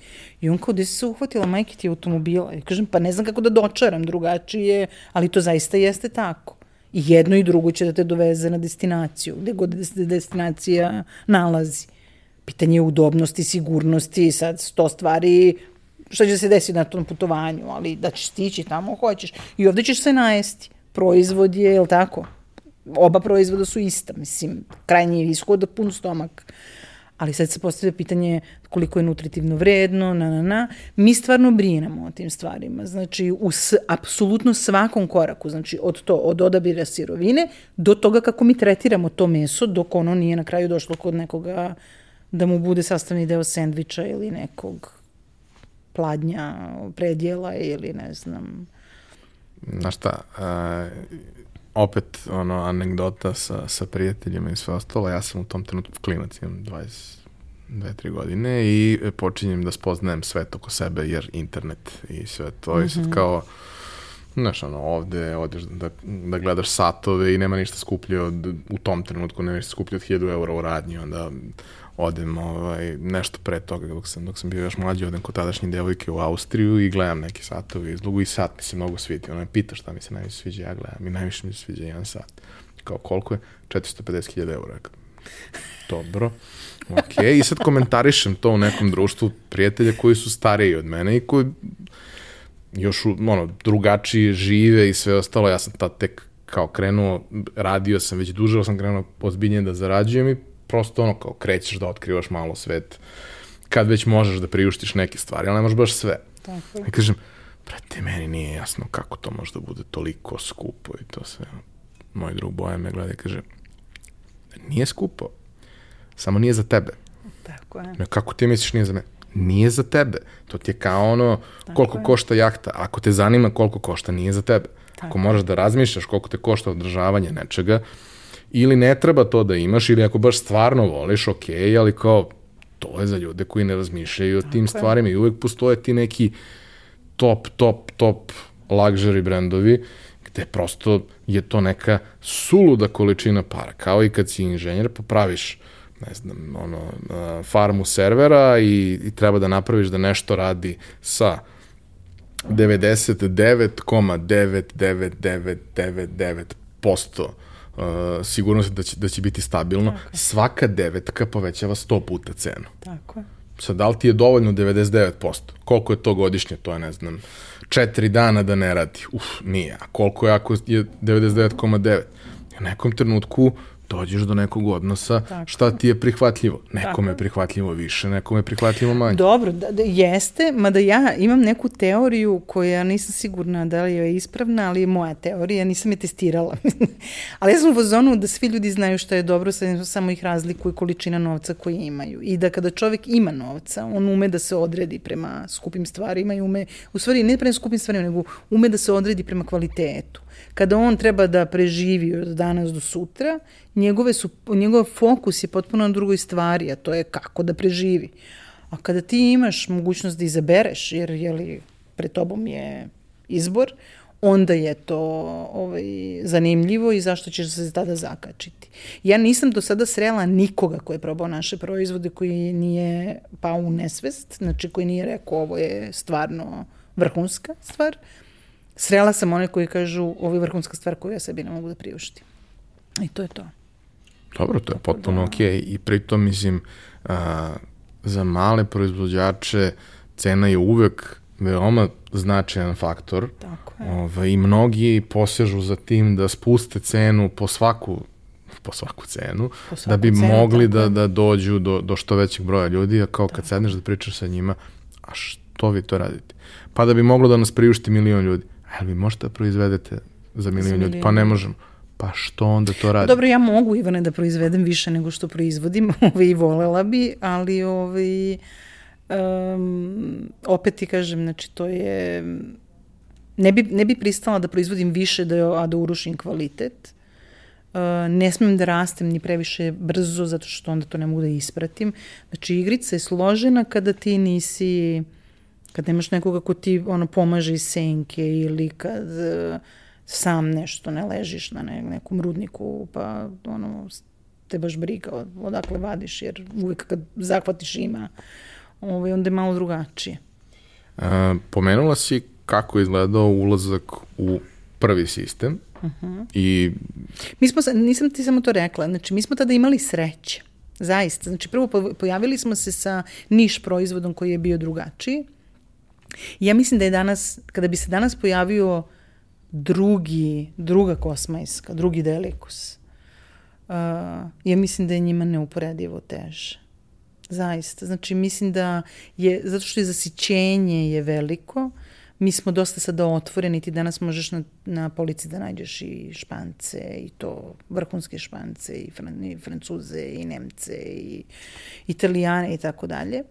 I on kao, gde se uhvatila majke ti automobila? I kažem, pa ne znam kako da dočaram drugačije, ali to zaista jeste tako. I jedno i drugo će da te doveze na destinaciju, gde god se destinacija nalazi. Pitanje je udobnosti, sigurnosti, sad sto stvari, šta će se desiti na tom putovanju, ali da ćeš stići tamo hoćeš. I ovde ćeš se najesti. Proizvod je, je li tako? Oba proizvoda su ista, mislim, krajnji ishod, pun stomak. Uh, ali sad se postavlja pitanje koliko je nutritivno vredno, na, na, na. Mi stvarno brinemo o tim stvarima, znači u s, apsolutno svakom koraku, znači od to, od odabira sirovine do toga kako mi tretiramo to meso dok ono nije na kraju došlo kod nekoga da mu bude sastavni deo sendviča ili nekog pladnja, predjela ili ne znam.
Znaš šta, uh, opet ono anegdota sa, sa prijateljima i sve ostalo, ja sam u tom trenutku klinac, imam 20 dve, tri godine i počinjem da spoznajem svet oko sebe jer internet i sve to mm -hmm. i sad mhm. kao znaš, ono, ovde odeš da, da gledaš satove i nema ništa skuplje od, u tom trenutku nema ništa skuplje od 1000 eura u radnji, onda odem ovaj, nešto pre toga dok sam, dok sam bio još mlađi, odem kod tadašnje devojke u Austriju i gledam neki satovi izlogu i sat mi se mnogo sviti. Ona me pita šta mi se najviše sviđa, ja gledam i najviše mi se sviđa jedan sat. Kao koliko je? 450.000 eura. Dobro. Ok, i sad komentarišem to u nekom društvu prijatelja koji su stariji od mene i koji još ono, drugačije žive i sve ostalo. Ja sam tad tek kao krenuo, radio sam već duže, ali sam krenuo ozbiljnije da zarađujem i prosto ono kao krećeš da otkrivaš malo svet kad već možeš da priuštiš neke stvari, ali ne možeš baš sve. Tako. I kažem, brate, meni nije jasno kako to može da bude toliko skupo i to sve. Moj drug Bojan me gleda i kaže, nije skupo, samo nije za tebe.
Tako je.
No, kako ti misliš nije za mene? Nije za tebe. To ti je kao ono Tako koliko je. košta jahta. Ako te zanima koliko košta, nije za tebe. Tako ako moraš da razmišljaš koliko te košta održavanje nečega, ili ne treba to da imaš, ili ako baš stvarno voliš, ok, ali kao, to je za ljude koji ne razmišljaju o tim Tako stvarima i uvek postoje ti neki top, top, top luxury brendovi gde prosto je to neka suluda količina para. Kao i kad si inženjer, popraviš ne znam, ono, farmu servera i, i treba da napraviš da nešto radi sa 99,99999% uh, sigurnosti da će, da će biti stabilno. Tako. Svaka devetka povećava 100 puta cenu.
Tako je.
Sad, da li ti je dovoljno 99%? Koliko je to godišnje? To je, ne znam, četiri dana da ne radi. Uf, nije. A koliko je ako je 99,9? U nekom trenutku dođeš do nekog odnosa Tako. šta ti je prihvatljivo. Nekome je prihvatljivo više, nekome je prihvatljivo manje.
Dobro, da, da, jeste, mada ja imam neku teoriju koja nisam sigurna da li je ispravna, ali je moja teorija, nisam je testirala. ali ja sam u fazonu da svi ljudi znaju šta je dobro, samo ih razlikuje količina novca koji imaju. I da kada čovek ima novca, on ume da se odredi prema skupim stvarima i ume, u stvari ne prema skupim stvarima, nego ume da se odredi prema kvalitetu kada on treba da preživi od danas do sutra, njegove su, njegov fokus je potpuno na drugoj stvari, a to je kako da preživi. A kada ti imaš mogućnost da izabereš, jer jeli, pred tobom je izbor, onda je to ovaj, zanimljivo i zašto ćeš se tada zakačiti. Ja nisam do sada srela nikoga ko je probao naše proizvode koji nije pao u nesvest, znači koji nije rekao ovo je stvarno vrhunska stvar, srela sam one koji kažu ovo je vrhunska stvar koju ja sebi ne mogu da priuštim. I to je to.
Dobro, to je potpuno da... okej. Okay. I pritom, mislim, a, za male proizvođače cena je uvek veoma značajan faktor.
Tako je.
Ove, ovaj, I mnogi posežu za tim da spuste cenu po svaku po svaku cenu, po svaku da bi cenu, mogli da, da dođu do, do što većeg broja ljudi, a kao kad tako. sedneš da pričaš sa njima, a što vi to radite? Pa da bi moglo da nas priušti milion ljudi. Ali vi možete da proizvedete za milion ljudi? Pa ne možemo. Pa što onda to radi?
Dobro, ja mogu, Ivane, da proizvedem više nego što proizvodim, ovaj, i volela bi, ali ovaj, um, opet ti kažem, znači to je... Ne bi, ne bi pristala da proizvodim više, da, a da urušim kvalitet. Uh, ne smem da rastem ni previše brzo, zato što onda to ne mogu da ispratim. Znači, igrica je složena kada ti nisi... Kad nemaš nekoga ko ti ono, pomaže iz senke ili kad uh, sam nešto ne ležiš na ne, nekom rudniku pa ono, te baš briga odakle vadiš jer uvek kad zahvatiš ima ovaj, onda je malo drugačije.
A, pomenula si kako je izgledao ulazak u prvi sistem uh. -huh. i...
Mi smo, nisam ti samo to rekla, znači mi smo tada imali sreće, zaista. Znači prvo pojavili smo se sa niš proizvodom koji je bio drugačiji. Ja mislim da je danas, kada bi se danas pojavio drugi, druga kosmajska, drugi delikus, uh, ja mislim da je njima neuporedivo teže. Zaista. Znači, mislim da je, zato što je zasićenje je veliko, mi smo dosta sada otvoreni, ti danas možeš na, na polici da nađeš i špance, i to vrhunske špance, i, fran, i francuze, i nemce, i italijane, i tako dalje.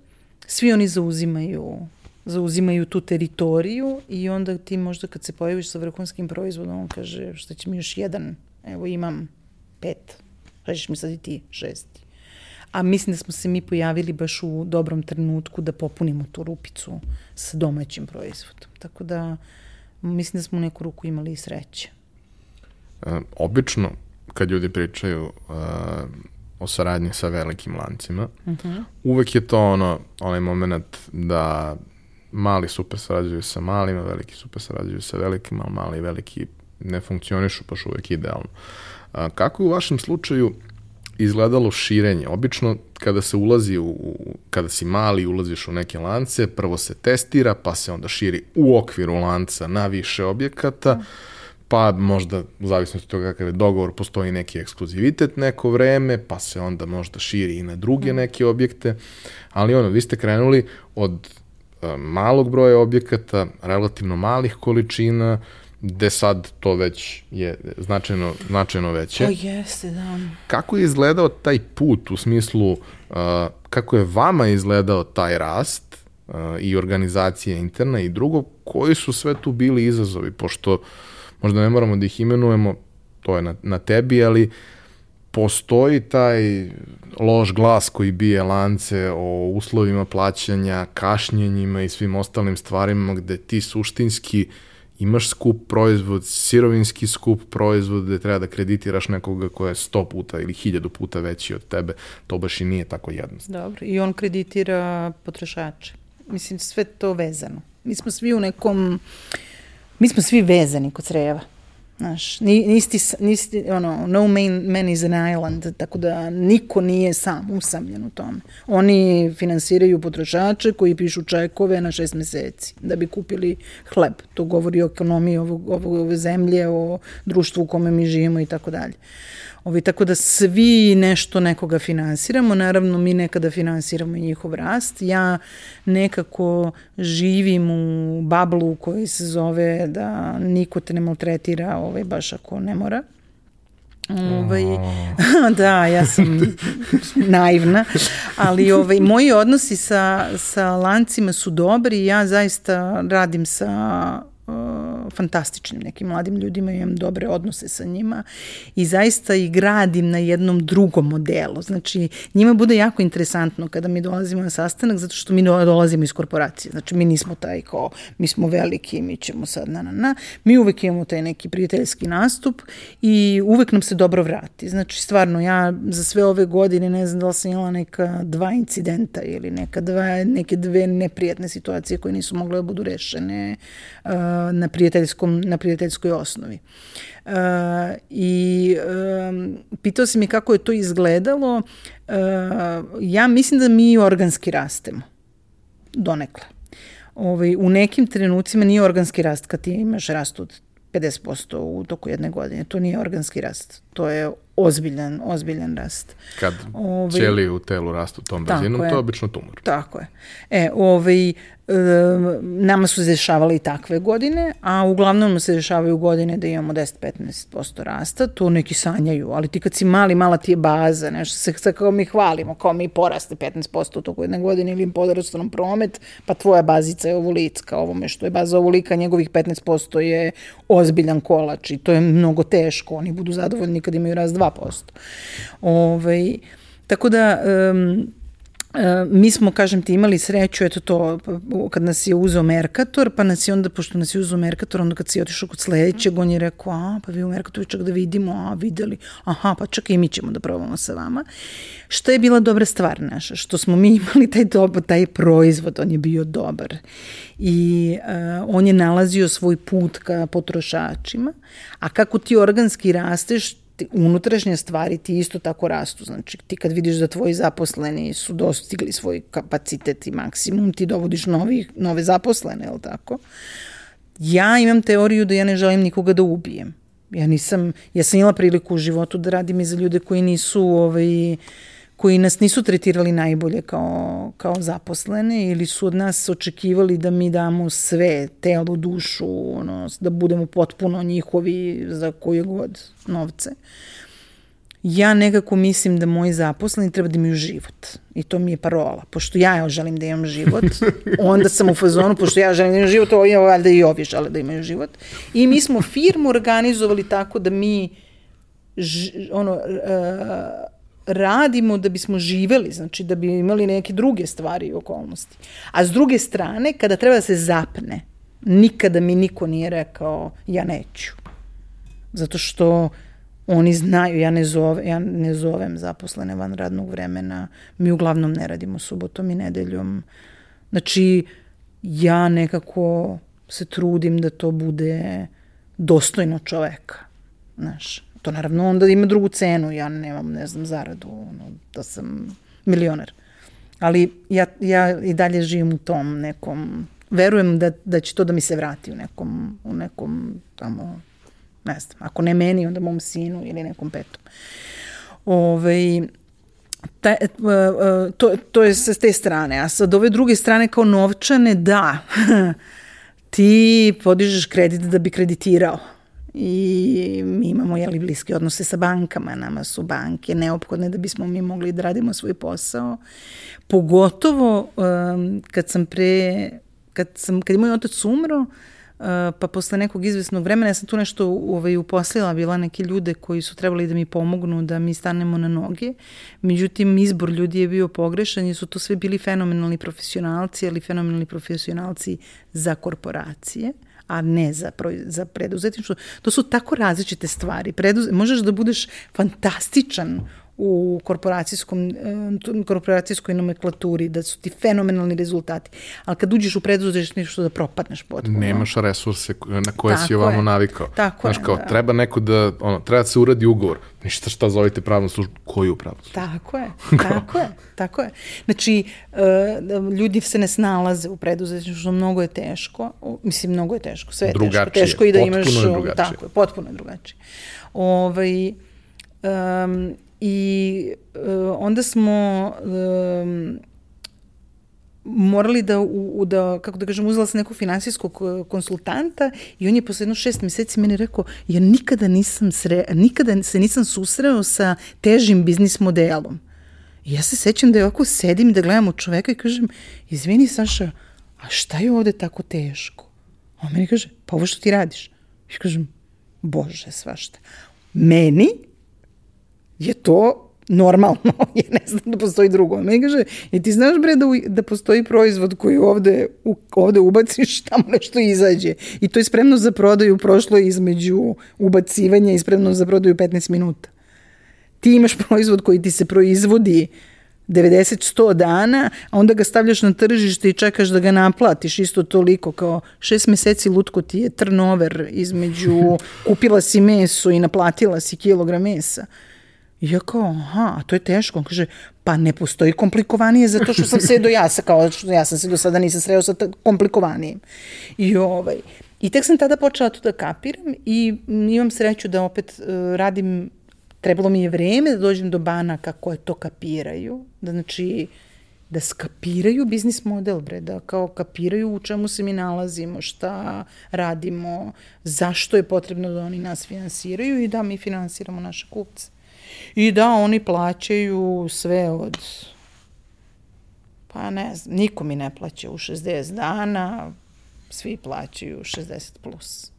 Svi oni zauzimaju zauzimaju tu teritoriju i onda ti možda kad se pojaviš sa vrhunskim proizvodom, on kaže šta će mi još jedan, evo imam pet, šta ćeš mi sad i ti šesti. A mislim da smo se mi pojavili baš u dobrom trenutku da popunimo tu rupicu sa domaćim proizvodom. Tako da mislim da smo u neku ruku imali i sreće.
E, obično kad ljudi pričaju uh, o saradnji sa velikim lancima, uh mhm. -huh. uvek je to ono, onaj moment da mali super sarađuju sa malima, veliki super sarađuju sa velikim, ali mali i veliki ne funkcionišu baš uvek idealno. A, kako je u vašem slučaju izgledalo širenje? Obično kada se ulazi u, kada si mali ulaziš u neke lance, prvo se testira, pa se onda širi u okviru lanca na više objekata, pa možda, u zavisnosti od toga kakav je dogovor, postoji neki ekskluzivitet neko vreme, pa se onda možda širi i na druge neke objekte, ali ono, vi ste krenuli od malog broja objekata, relativno malih količina, gde sad to već je značajno, značajno veće.
O, jeste, da.
Kako je izgledao taj put u smislu, uh, kako je vama izgledao taj rast uh, i organizacija interna i drugo, koji su sve tu bili izazovi, pošto možda ne moramo da ih imenujemo, to je na, na tebi, ali uh, postoji taj loš glas koji bije lance o uslovima plaćanja, kašnjenjima i svim ostalim stvarima gde ti suštinski imaš skup proizvod, sirovinski skup proizvod gde treba da kreditiraš nekoga koja je 100 puta ili 1000 puta veći od tebe, to baš i nije tako jednostavno.
Dobro, i on kreditira potrošače. Mislim, sve to vezano. Mi smo svi u nekom, mi smo svi vezani kod creva Znaš, nisti, nisti, ono, no man, man is an island, tako da niko nije sam usamljen u tome. Oni finansiraju potrošače koji pišu čekove na šest meseci da bi kupili hleb. To govori o ekonomiji ovog, ovog, ove zemlje, o društvu u kome mi živimo i tako dalje. Ovi, tako da svi nešto nekoga finansiramo, naravno mi nekada finansiramo i njihov rast. Ja nekako živim u bablu koji se zove da niko te ne maltretira ovaj, baš ako ne mora. Ovaj, da, ja sam naivna, ali ovaj, moji odnosi sa, sa lancima su dobri, ja zaista radim sa fantastičnim nekim mladim ljudima, imam dobre odnose sa njima i zaista i gradim na jednom drugom modelu. Znači, njima bude jako interesantno kada mi dolazimo na sastanak, zato što mi dolazimo iz korporacije. Znači, mi nismo taj kao, mi smo veliki, mi ćemo sad na na na. Mi uvek imamo taj neki prijateljski nastup i uvek nam se dobro vrati. Znači, stvarno, ja za sve ove godine ne znam da li sam imala neka dva incidenta ili neka dva, neke dve neprijatne situacije koje nisu mogle da budu rešene uh, na prijateljskom, na prijateljskoj osnovi. Uh, I um, pitao se mi kako je to izgledalo. Uh, ja mislim da mi organski rastemo. Donekle. Ovaj, u nekim trenucima nije organski rast kad ti imaš rast od 50% u toku jedne godine. To nije organski rast. To je ozbiljan, ozbiljan rast.
Kad ovaj, ćeli u telu rastu tom brzinom, to je obično tumor.
Tako je. E, ovaj, nama su se dešavale i takve godine, a uglavnom se dešavaju godine da imamo 10-15% rasta, to neki sanjaju, ali ti kad si mali, mala ti je baza, nešto se, se kao mi hvalimo, kao mi poraste 15% u toku jedne godine ili im podrastu nam promet, pa tvoja bazica je ovolicka, ovome što je baza ovolika, njegovih 15% je ozbiljan kolač i to je mnogo teško, oni budu zadovoljni kad imaju rast 2%. Ove, ovaj, tako da, um, mi smo, kažem ti, imali sreću, eto to, kad nas je uzeo Merkator, pa nas je onda, pošto nas je uzeo Merkator, onda kad si otišao kod sledećeg, on je rekao, a, pa vi u Merkatoru čak da vidimo, a, videli, aha, pa čak i mi ćemo da probamo sa vama. Što je bila dobra stvar naša, što smo mi imali taj, dobar, taj proizvod, on je bio dobar i uh, on je nalazio svoj put ka potrošačima, a kako ti organski rasteš, unutrašnje stvari ti isto tako rastu. Znači, ti kad vidiš da tvoji zaposleni su dostigli svoj kapacitet i maksimum, ti dovodiš novi, nove zaposlene, je li tako? Ja imam teoriju da ja ne želim nikoga da ubijem. Ja nisam, ja sam imala priliku u životu da radim i za ljude koji nisu ovaj, uh, koji nas nisu tretirali najbolje kao, kao zaposlene ili su od nas očekivali da mi damo sve, telo, dušu, ono, da budemo potpuno njihovi za koje god novce. Ja nekako mislim da moji zaposleni treba da imaju život. I to mi je parola. Pošto ja želim da imam život, onda sam u fazonu, pošto ja želim da imam život, ovo je valjda i ovi žele da imaju život. I mi smo firmu organizovali tako da mi ž, ono, uh, radimo da bismo živeli, znači da bi imali neke druge stvari i okolnosti. A s druge strane, kada treba da se zapne, nikada mi niko nije rekao ja neću. Zato što oni znaju, ja ne, zove, ja ne zovem zaposlene van radnog vremena, mi uglavnom ne radimo subotom i nedeljom. Znači, ja nekako se trudim da to bude dostojno čoveka. Znaš, To naravno onda ima drugu cenu, ja nemam, ne znam, zaradu, ono, da sam milioner. Ali ja, ja i dalje živim u tom nekom, verujem da, da će to da mi se vrati u nekom, u nekom tamo, ne znam, ako ne meni, onda mom sinu ili nekom petom. Ove, ta, e, e, to, to je sa te strane, a sad ove druge strane kao novčane, da, ti podižeš kredit da bi kreditirao i mi imamo jeli, bliske odnose sa bankama, nama su banke neophodne da bismo mi mogli da radimo svoj posao. Pogotovo um, kad sam pre, kad, sam, kad je moj otac umro, Uh, pa posle nekog izvesnog vremena ja sam tu nešto ovaj, uposlila, bila neke ljude koji su trebali da mi pomognu da mi stanemo na noge. Međutim, izbor ljudi je bio pogrešan i su to sve bili fenomenalni profesionalci, ali fenomenalni profesionalci za korporacije. A ne za, za preduzetništvo. To su tako različite stvari. Preduz, možeš da budeš fantastičan u korporacijskom, e, korporacijskoj nomenklaturi, da su ti fenomenalni rezultati. Ali kad uđeš u preduzetništvo da propadneš potpuno.
Nemaš resurse na koje Tako si ovamo je. navikao.
Tako
Znaš, kao, da. treba neko da, ono, treba da se uradi ugovor. Ništa šta zovite pravnu službu, koju pravnu službu?
Tako je, tako je, tako je. Znači, uh, ljudi se ne snalaze u preduzetništvu, mnogo je teško, mislim, mnogo je teško, sve je drugačije, teško. Teško i da imaš...
Potpuno je drugačije.
Tako je, potpuno je drugačije. Ovaj, um, I uh, onda smo um, morali da, u, da, kako da kažem, uzela sam nekog finansijskog konsultanta i on je posle jedno šest meseci meni rekao, ja nikada nisam sre, nikada se nisam susreo sa težim biznis modelom. I ja se sećam da je ovako sedim i da gledam u čoveka i kažem, izvini Saša, a šta je ovde tako teško? A on meni kaže, pa ovo što ti radiš? I kažem, bože, svašta. Meni je to normalno, jer ne znam da postoji drugo. Meni kaže, i ti znaš bre da, da postoji proizvod koji ovde, u, ovde ubaciš, tamo nešto izađe. I to je spremno za prodaju, prošlo je između ubacivanja i spremno za prodaju 15 minuta. Ti imaš proizvod koji ti se proizvodi 90-100 dana, a onda ga stavljaš na tržište i čekaš da ga naplatiš isto toliko kao šest meseci lutko ti je turnover između kupila si meso i naplatila si kilogram mesa. I ja kao, aha, a to je teško. On kaže, pa ne postoji komplikovanije zato što sam se do ja, kao što ja sam se do sada nisam sreo sa komplikovanijim. I ovaj, I tek sam tada počela to da kapiram i imam sreću da opet uh, radim, trebalo mi je vreme da dođem do banaka koje to kapiraju, da znači da skapiraju biznis model, bre, da kao kapiraju u čemu se mi nalazimo, šta radimo, zašto je potrebno da oni nas finansiraju i da mi finansiramo naše kupce. I da, oni plaćaju sve od pa ne znam, niko mi ne plaća u 60 dana, svi plaćaju 60 plus.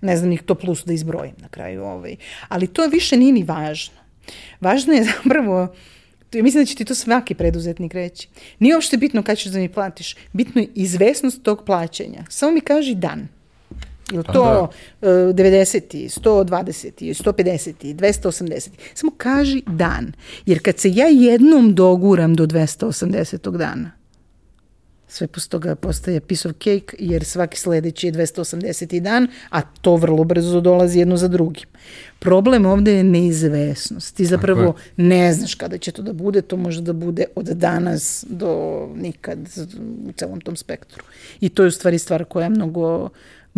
Ne znam ih to plus da izbrojim na kraju ovaj. Ali to više nije ni važno. Važno je zapravo, mislim da će ti to svaki preduzetnik reći. Nije uopšte bitno kada ćeš da mi platiš, bitno je izvesnost tog plaćanja. Samo mi kaži dan. Ili pa to da. 90. 120. 150. 280. Samo kaži dan. Jer kad se ja jednom doguram do 280. dana, sve posle toga postaje piece of cake, jer svaki sledeći je 280. dan, a to vrlo brzo dolazi jedno za drugim. Problem ovde je neizvesnost. Ti zapravo ne znaš kada će to da bude, to može da bude od danas do nikad u celom tom spektru. I to je u stvari stvar koja je mnogo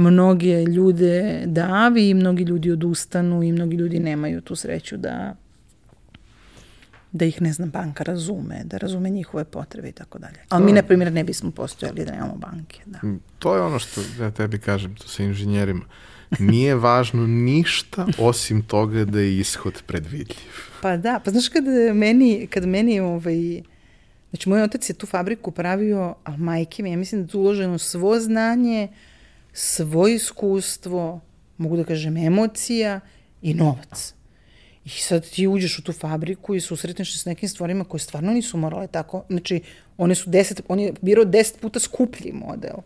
mnoge ljude davi i mnogi ljudi odustanu i mnogi ljudi nemaju tu sreću da da ih, ne znam, banka razume, da razume njihove potrebe i tako dalje. Ali mi, na primjer, ne bismo postojali da nemamo banke. Da.
To je ono što ja tebi kažem, to sa inženjerima. Nije važno ništa osim toga da je ishod predvidljiv.
Pa da, pa znaš kad meni, kad meni ovaj, znači moj otac je tu fabriku pravio, ali majke mi, ja mislim da tu uloženo svo znanje, uh, svoje iskustvo, mogu da kažem emocija i novac. I sad ti uđeš u tu fabriku i susretneš se s nekim stvarima koje stvarno nisu morale tako. Znači, one su deset, on je birao deset puta skuplji model.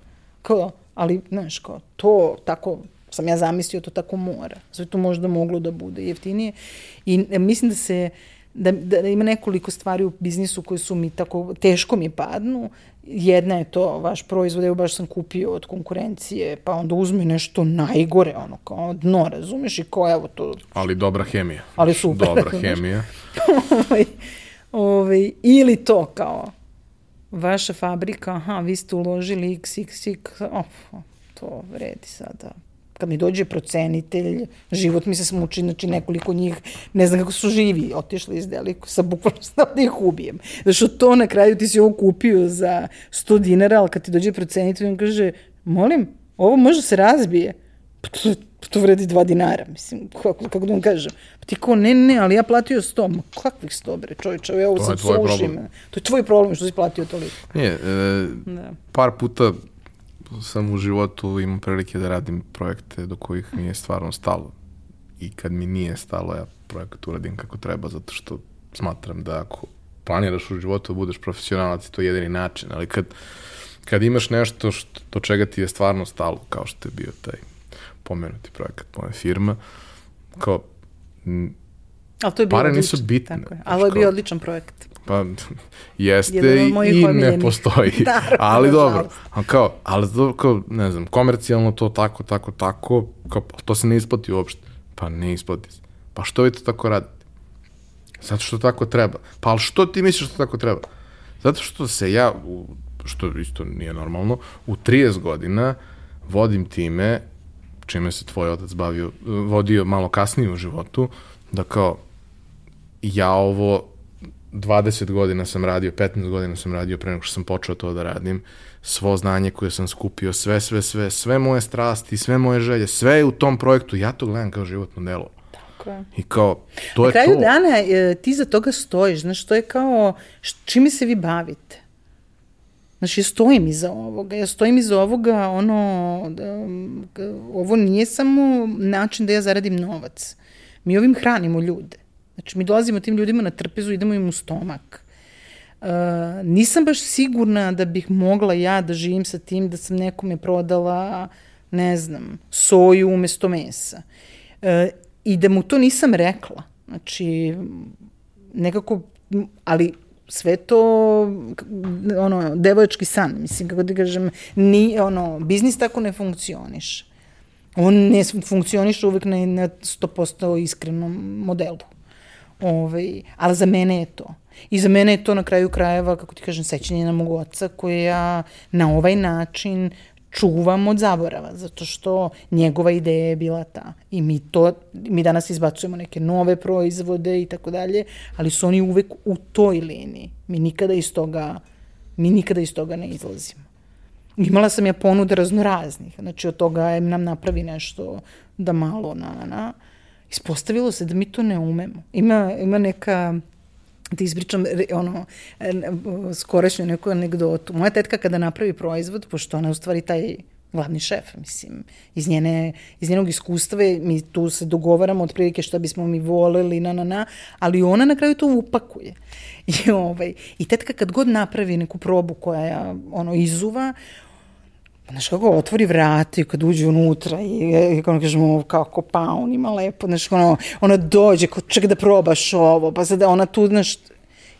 Kao, ali, znaš, kao, to tako sam ja zamislio, to tako mora. Sve to možda moglo da bude jeftinije. I e, mislim da se, da, da, da ima nekoliko stvari u biznisu koje su mi tako, teško mi padnu jedna je to vaš proizvod, evo baš sam kupio od konkurencije, pa onda uzme nešto najgore, ono kao dno, razumeš, i kao evo to...
Ali dobra hemija.
Ali super.
Dobra hemija.
ovaj, ovaj, ili to kao, vaša fabrika, aha, vi ste uložili x, x, x, oh, to vredi sada kad mi dođe procenitelj, život mi se smuči, znači nekoliko njih, ne znam kako su živi, otišli iz deliku, sa bukvalno znam da ih ubijem. Znači to na kraju ti si ovo kupio za 100 dinara, ali kad ti dođe procenitelj, on kaže, molim, ovo može se razbije. Pa to, to vredi 2 dinara, mislim, kako, kako da vam kažem. Pa ti kao, ne, ne, ali ja platio 100. Ma kakvih 100, bre, čovječe, ja ovo sad sušim. To je tvoj problem što si platio toliko.
Nije, e, da. par puta sam u životu imao prilike da radim projekte do kojih mi je stvarno stalo. I kad mi nije stalo, ja projekat uradim kako treba, zato što smatram da ako planiraš u životu da budeš profesionalac, to je jedini način, ali kad, kad imaš nešto što, do čega ti je stvarno stalo, kao što je bio taj pomenuti projekat moje firma, kao
Ali to je bio
Pare
odličan,
nisu bitne.
Tako je. Ali je bio odličan projekat.
Pa, jeste i, ne postoji.
Naravno,
ali dobro. kao, ali to, kao, ne znam, komercijalno to tako, tako, tako, kao, pa to se ne isplati uopšte. Pa ne isplati se. Pa što vi to tako radite? Zato što tako treba. Pa ali što ti misliš što tako treba? Zato što se ja, što isto nije normalno, u 30 godina vodim time, čime se tvoj otac bavio, vodio malo kasnije u životu, da kao, ja ovo 20 godina sam radio, 15 godina sam radio pre nego što sam počeo to da radim, svo znanje koje sam skupio, sve, sve, sve, sve moje strasti, sve moje želje, sve je u tom projektu, ja to gledam kao životno delo.
Tako je.
I kao, to
Na
je
kraju
to.
dana e, ti za toga stojiš, znaš, to je kao, š- čime se vi bavite? Znaš, ja stojim iza ovoga, ja stojim iza ovoga, ono, da, ovo nije samo način da ja zaradim novac. Mi ovim hranimo ljude. Znači, mi dolazimo tim ljudima na trpezu, idemo im u stomak. Uh, nisam baš sigurna da bih mogla ja da živim sa tim da sam nekome prodala, ne znam, soju umesto mesa. Uh, I da mu to nisam rekla. Znači, nekako, ali sve to ono devojački san mislim kako ti kažem ni ono biznis tako ne funkcioniše on ne funkcioniše uvek na, na 100% iskrenom modelu Ovaj, ali za mene je to. I za mene je to na kraju krajeva, kako ti kažem, sećanje na mog oca koje ja na ovaj način čuvam od zaborava, zato što njegova ideja je bila ta. I mi to, mi danas izbacujemo neke nove proizvode i tako dalje, ali su oni uvek u toj liniji. Mi nikada iz toga, mi nikada iz toga ne izlazimo. Imala sam ja ponude raznoraznih, znači od toga em nam napravi nešto da malo na, na, na. Ispostavilo se da mi to ne umemo. Ima, ima neka, da ispričam ono, e, skorešnju neku anegdotu. Moja tetka kada napravi proizvod, pošto ona je u stvari taj glavni šef, mislim, iz, njene, iz njenog iskustva mi tu se dogovaramo otprilike šta bismo mi voleli, na, na, na, ali ona na kraju to upakuje. I, ovaj, I tetka kad god napravi neku probu koja ono, izuva, Znaš kako otvori vrata i kad uđe unutra i, i ono kažemo kako paun ima lepo, znaš ono, ona dođe, ko, čekaj da probaš ovo, pa sad ona tu, znaš,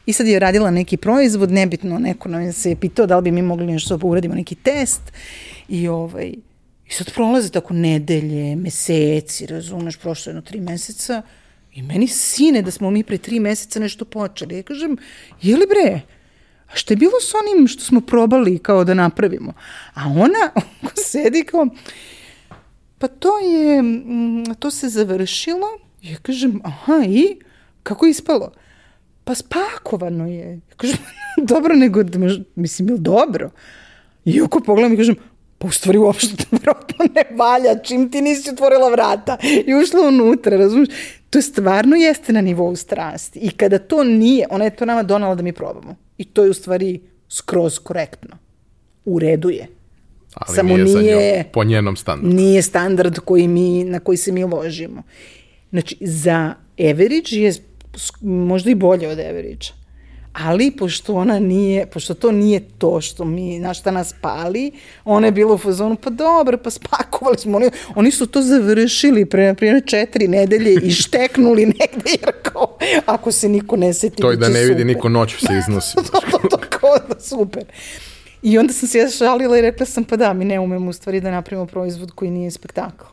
i sad je radila neki proizvod, nebitno, neko nam se je pitao da li bi mi mogli nešto da uradimo, neki test i ovaj, i sad prolaze tako nedelje, meseci, razumeš, prošlo je jedno tri meseca i meni sine da smo mi pre tri meseca nešto počeli. Ja kažem, je li bre, a šta je bilo s onim što smo probali kao da napravimo? A ona sedi kao, pa to je, mm, to se završilo. Ja kažem, aha, i? Kako je ispalo? Pa spakovano je. Ja kažem, dobro, nego, da mislim, je li dobro? I oko pogledam i kažem, pa u stvari uopšte to vjerojatno ne valja, čim ti nisi otvorila vrata i ušla unutra, razumiješ? To je stvarno jeste na nivou strasti. I kada to nije, ona je to nama donala da mi probamo. I to je u stvari skroz korektno. U redu je.
Ali
Samo
nije,
nije-
njom, po njenom standardu.
Nije standard koji mi, na koji se mi ložimo. Znači, za average je možda i bolje od average Ali, pošto ona nije, pošto to nije to što mi, na šta nas pali, ona je bila u fazonu, pa dobro, pa spakovali smo. Oni, oni su to završili pre, pre četiri nedelje i šteknuli negde, jer kao, ako se niko ne seti,
To i da ne vidi
super.
niko noću se iznosi.
to, to, to, kao da, super. I onda sam se ja šalila i rekla sam, pa da, mi ne umemo u stvari da napravimo proizvod koji nije spektakl.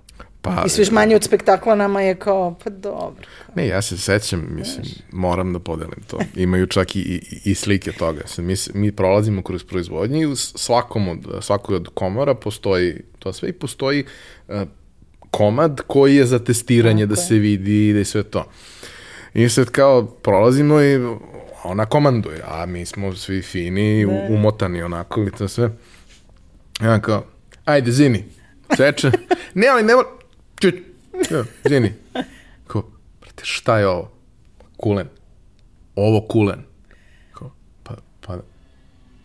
Pa,
I sve manje od spektakla nama je kao, pa dobro.
Ne, ja se sećam, mislim, moram da podelim to. Imaju čak i, i, i slike toga. Sad, mi, mi prolazimo kroz proizvodnje i u svakom od, svakoj od komora postoji to sve i postoji uh, komad koji je za testiranje da
Tako je.
se vidi i da je sve to. I sad kao prolazimo i ona komanduje, a mi smo svi fini, u, umotani onako i to sve. I ona kao, ajde, zini, seče. ne, ali ne, mora- čut, ja, zini. Kao, brate, šta je ovo? Kulen. Ovo kulen. Kao, pa, pa,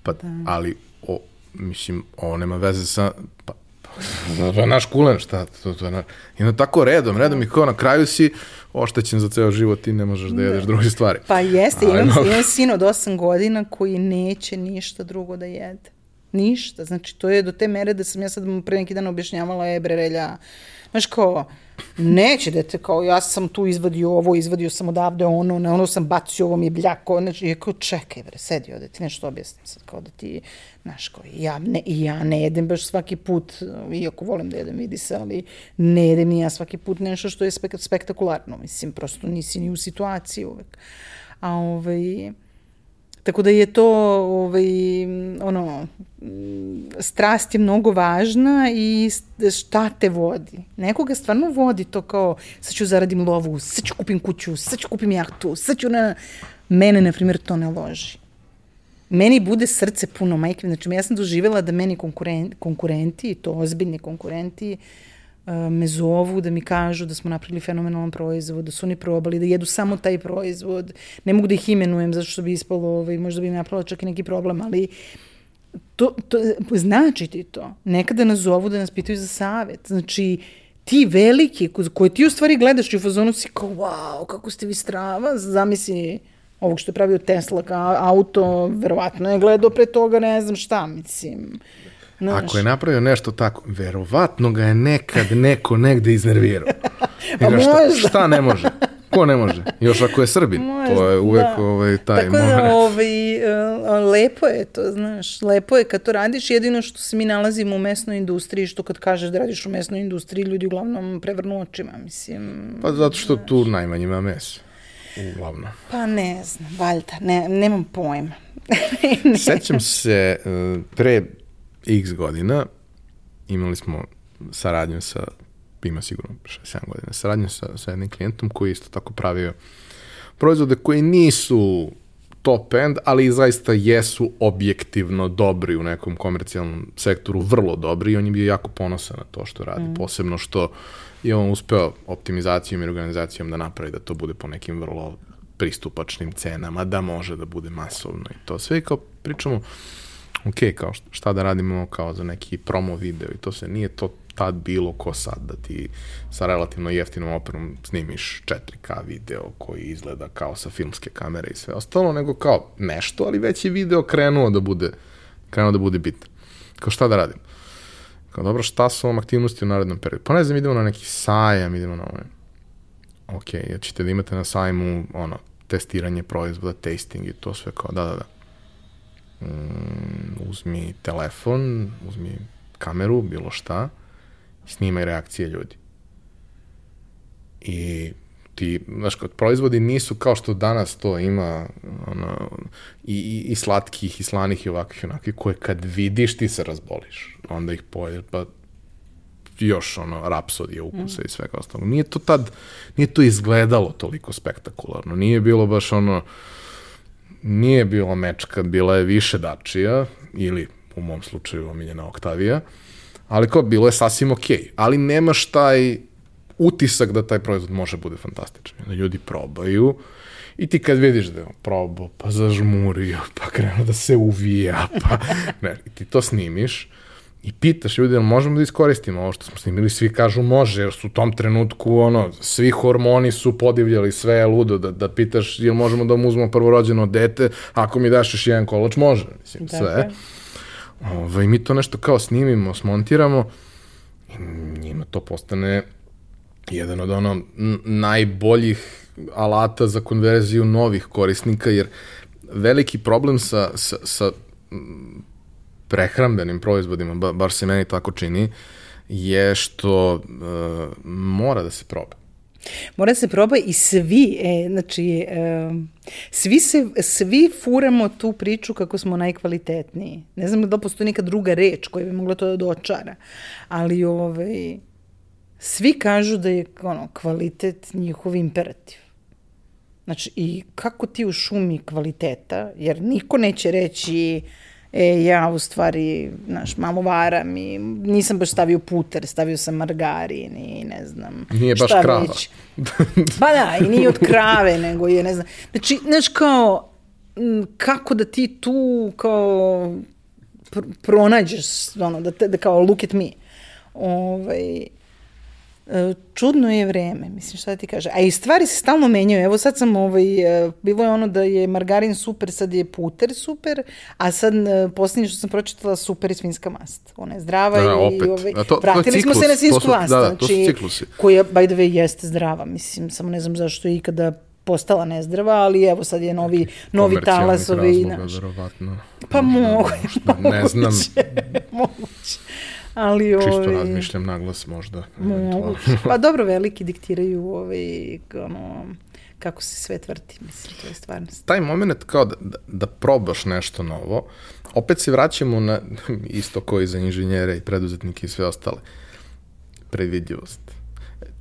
pa, ali, o, mislim, ovo nema veze sa, pa, pa, to je naš kulen, šta, to, to je naš. I onda tako redom, redom i kao na kraju si oštećen za ceo život i ne možeš da jedeš druge stvari.
Pa jeste,
Ali
imam,
dobro.
imam sin od 8 godina koji neće ništa drugo da jede. Ništa. Znači, to je do te mere da sam ja sad mu pre neki dan objašnjavala, e, bre, relja, Znaš, kao, neće dete, kao, ja sam tu izvadio ovo, izvadio sam odavde ono, na ono sam bacio, ovo mi je bljako, znači, je kao, čekaj, bre, sedi ovde, ti nešto objasnim sad, kao da ti, znaš, kao, ja ne, ja ne jedem baš svaki put, iako volim da jedem, vidi se, ali ne jedem ni ja svaki put nešto što je spek spektakularno, mislim, prosto nisi ni u situaciji uvek. A ovaj, Tako da je to ovaj, ono, strast je mnogo važna i šta te vodi. Nekoga stvarno vodi to kao sad ću zaradim lovu, sad ću kupim kuću, sad ću kupim jahtu, sad ću na... Mene, na primjer, to ne loži. Meni bude srce puno, majke. Znači, ja sam doživjela da meni konkurenti, konkurenti, to ozbiljni konkurenti, uh, me zovu da mi kažu da smo napravili fenomenalan proizvod, da su oni probali, da jedu samo taj proizvod. Ne mogu da ih imenujem zato što bi ispalo, ovaj, možda bi mi napravila čak i neki problem, ali to, to, znači ti to. Nekada nas zovu da nas pitaju za savet. Znači, ti veliki, koje ti u stvari gledaš i u fazonu si kao, wow, kako ste vi strava, zamisli ovog što je pravio Tesla kao auto, verovatno je gledao pre toga, ne znam šta, mislim.
Znaš. Ako je napravio nešto tako, verovatno ga je nekad neko negde iznervirao.
pa
možda. Šta, šta ne može? Ko ne može? Još ako je Srbin, možda, to je uvek da. ovaj, taj
Tako moment. Tako da, ovaj, uh, lepo je to, znaš, lepo je kad to radiš, jedino što se mi nalazimo u mesnoj industriji, što kad kažeš da radiš u mesnoj industriji, ljudi uglavnom prevrnu očima, mislim.
Pa zato što znaš. tu najmanje ima mesa. Uglavnom.
Pa ne znam, valjda, ne, nemam pojma.
Sećam se, uh, pre x godina imali smo saradnju sa, ima sigurno 6-7 godina, saradnju sa, sa jednim klijentom koji isto tako pravio proizvode koji nisu top end, ali zaista jesu objektivno dobri u nekom komercijalnom sektoru, vrlo dobri i on je bio jako ponosan na to što radi, mm. posebno što je on uspeo optimizacijom i organizacijom da napravi da to bude po nekim vrlo pristupačnim cenama, da može da bude masovno i to sve i kao pričamo ok, kao šta da radimo kao za neki promo video i to se nije to tad bilo ko sad da ti sa relativno jeftinom operom snimiš 4K video koji izgleda kao sa filmske kamere i sve ostalo, nego kao nešto, ali već je video krenuo da bude krenuo da bude bitan. Kao šta da radim? Kao dobro, šta su vam aktivnosti u narednom periodu? Pa ne znam, idemo na neki sajam, idemo na ovaj. Ok, ja ćete da imate na sajmu ono, testiranje proizvoda, tasting i to sve kao, da, da, da mm, uzmi telefon, uzmi kameru, bilo šta, snimaj reakcije ljudi. I ti, znaš, kod proizvodi nisu kao što danas to ima ono, i, i, i slatkih, i slanih, i ovakvih, i onakvih, koje kad vidiš ti se razboliš. Onda ih pojede, pa još ono rapsodije ukusa mm. i svega ostalog. Nije to tad, nije to izgledalo toliko spektakularno. Nije bilo baš ono, uh, nije bila mečka, bila je više dačija, ili u mom slučaju omiljena Oktavija, ali kao bilo je sasvim okej. Okay. Ali nemaš taj utisak da taj proizvod može bude fantastičan. Da ljudi probaju i ti kad vidiš da je probao, pa zažmurio, pa krenuo da se uvija, pa ne, ti to snimiš i pitaš ljudi, možemo da iskoristimo ovo što smo snimili, svi kažu može, jer su u tom trenutku, ono, svi hormoni su podivljali, sve je ludo, da, da pitaš, jel možemo da mu uzmemo prvorođeno dete, ako mi daš još jedan kolač, može, mislim, dakle. sve. Ove, ovaj, mi to nešto kao snimimo, smontiramo, i njima to postane jedan od ono najboljih alata za konverziju novih korisnika, jer veliki problem sa, sa, sa prehrambenim proizvodima, ba, bar se meni tako čini, je što uh, mora da se proba.
Mora da se proba i svi, e, znači, e, svi, se, svi furamo tu priču kako smo najkvalitetniji. Ne znam da postoji neka druga reč koja bi mogla to da dočara, ali ovaj, svi kažu da je ono, kvalitet njihov imperativ. Znači, i kako ti u šumi kvaliteta, jer niko neće reći uh, e, ja u stvari, znaš, malo varam i nisam baš stavio puter, stavio sam margarin i ne znam.
Nije baš šta krava. Već.
Pa da, i nije od krave, nego je, ne znam. Znači, znaš, kao, kako da ti tu, kao, pr pronađeš, ono, da, te, da kao, look at me. Ovaj, čudno je vreme, mislim šta da ti kaže. A i stvari se stalno menjaju. Evo sad sam ovaj, e, bilo je ono da je margarin super, sad je puter super, a sad e, posljednje što sam pročitala super je svinska mast. Ona je zdrava
Da,
i
opet.
ovaj,
A to- to
vratili smo
ciklus,
se na svinsku
su-
mast.
da, da, to su
znači,
ciklusi.
koja, by the way, jeste zdrava. Mislim, samo ne znam zašto je ikada postala nezdrava, ali evo sad je novi, novi
Komercijalnih
talas. Ovi,
razloga,
znaš.
verovatno.
Pa mogu.
Možda, ne znam,
Moguće. Ali,
čisto
ovaj,
razmišljam naglas možda.
Moguće. Pa dobro, veliki diktiraju ovaj, ono, kako se svet vrti, mislim, to je stvarnost.
taj moment kao da, da, da probaš nešto novo, opet se vraćamo na isto kao i za inženjere i preduzetnike i sve ostale. Predvidljivost.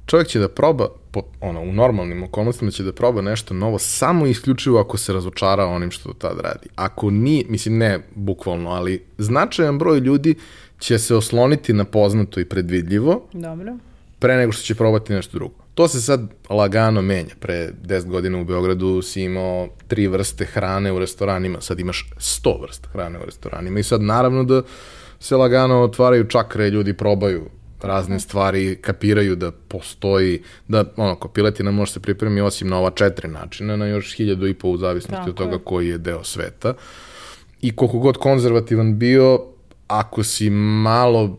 Čovjek će da proba, po, ono, u normalnim okolnostima će da proba nešto novo samo isključivo ako se razočara onim što tad radi. Ako nije, mislim ne bukvalno, ali značajan broj ljudi će se osloniti na poznato i predvidljivo,
Dobro.
pre nego što će probati nešto drugo. To se sad lagano menja. Pre 10 godina u Beogradu si imao tri vrste hrane u restoranima, sad imaš 100 vrsta hrane u restoranima i sad naravno da se lagano otvaraju čakre, ljudi probaju razne stvari, kapiraju da postoji, da ono, ko piletina može se pripremi osim na ova četiri načina, na još hiljadu i po u zavisnosti
Tako
od toga
je.
koji je deo sveta. I koliko god konzervativan bio, ako si malo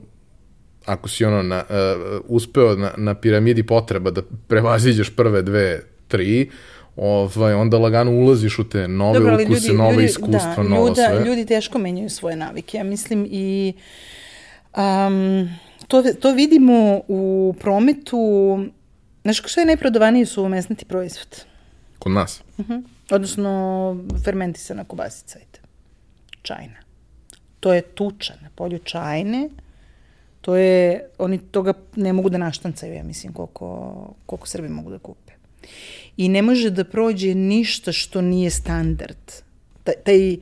ako si ono na, uh, uspeo na, na piramidi potreba da prevaziđeš prve dve, tri, ovaj, onda lagano ulaziš u te nove
Dobro,
ukuse,
ljudi,
nove
ljudi,
iskustva,
da,
novo
ljuda,
sve.
Ljudi teško menjaju svoje navike. Ja mislim i um, to, to vidimo u prometu, znaš što je najprodavaniji su mesnati proizvod?
Kod nas.
Odnosno fermentisana kobasica, ajde. Čajna. To je tuča na polju čajne. To je, oni toga ne mogu da naštancaju, ja mislim, koliko, koliko Srbi mogu da kupe. I ne može da prođe ništa što nije standard. Taj, taj,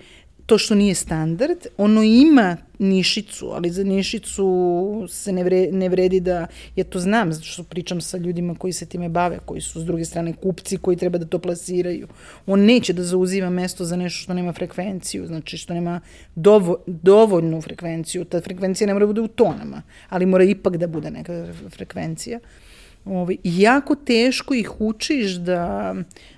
to što nije standard, ono ima nišicu, ali za nišicu se ne, vre, ne vredi da, ja to znam, zato što pričam sa ljudima koji se time bave, koji su s druge strane kupci koji treba da to plasiraju. On neće da zauziva mesto za nešto što nema frekvenciju, znači što nema dovo, dovoljnu frekvenciju. Ta frekvencija ne mora da bude u tonama, ali mora ipak da bude neka frekvencija. Ovaj, i jako teško ih učiš da,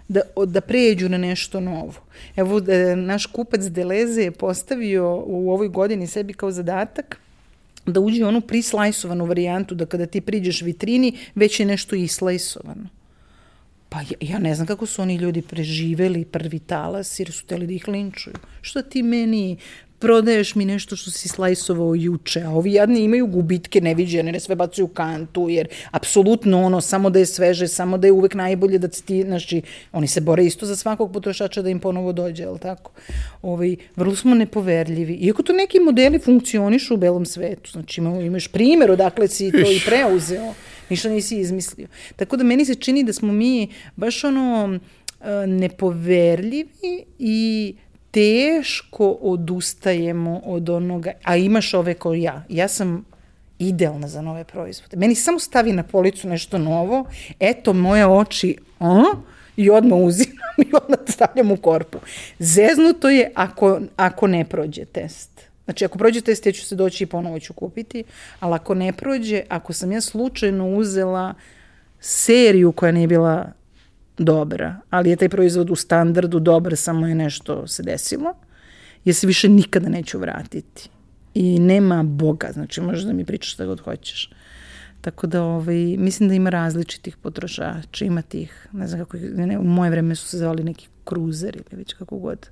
da, da pređu na nešto novo. Evo, da, naš kupac Deleze je postavio u ovoj godini sebi kao zadatak da uđe u onu prislajsovanu varijantu, da kada ti priđeš vitrini, već je nešto islajsovano. Pa ja, ja ne znam kako su oni ljudi preživeli prvi talas jer su teli da ih linčuju. Što ti meni prodaješ mi nešto što si slajsovao juče, a ovi jadni imaju gubitke neviđene, ne sve bacaju u kantu, jer apsolutno ono, samo da je sveže, samo da je uvek najbolje da ti, znači, oni se bore isto za svakog potrošača da im ponovo dođe, je tako? Ovaj, vrlo smo nepoverljivi. Iako to neki modeli funkcionišu u belom svetu, znači ima, imaš primjer odakle si to i preuzeo, ništa nisi izmislio. Tako da meni se čini da smo mi baš ono nepoverljivi i teško odustajemo od onoga, a imaš ove kao ja. Ja sam idealna za nove proizvode. Meni samo stavi na policu nešto novo, eto moje oči, a? i odmah uzimam i odmah stavljam u korpu. Zeznuto je ako, ako ne prođe test. Znači, ako prođe test, ja ću se doći i ponovo ću kupiti, ali ako ne prođe, ako sam ja slučajno uzela seriju koja nije bila dobra, ali je taj proizvod u standardu dobar, samo je nešto se desilo, ja se više nikada neću vratiti. I nema Boga, znači možeš da mi pričaš šta god hoćeš. Tako da ovaj, mislim da ima različitih potrošača, ima tih, ne znam kako, ne, u moje vreme su se zvali neki kruzer ili već kako god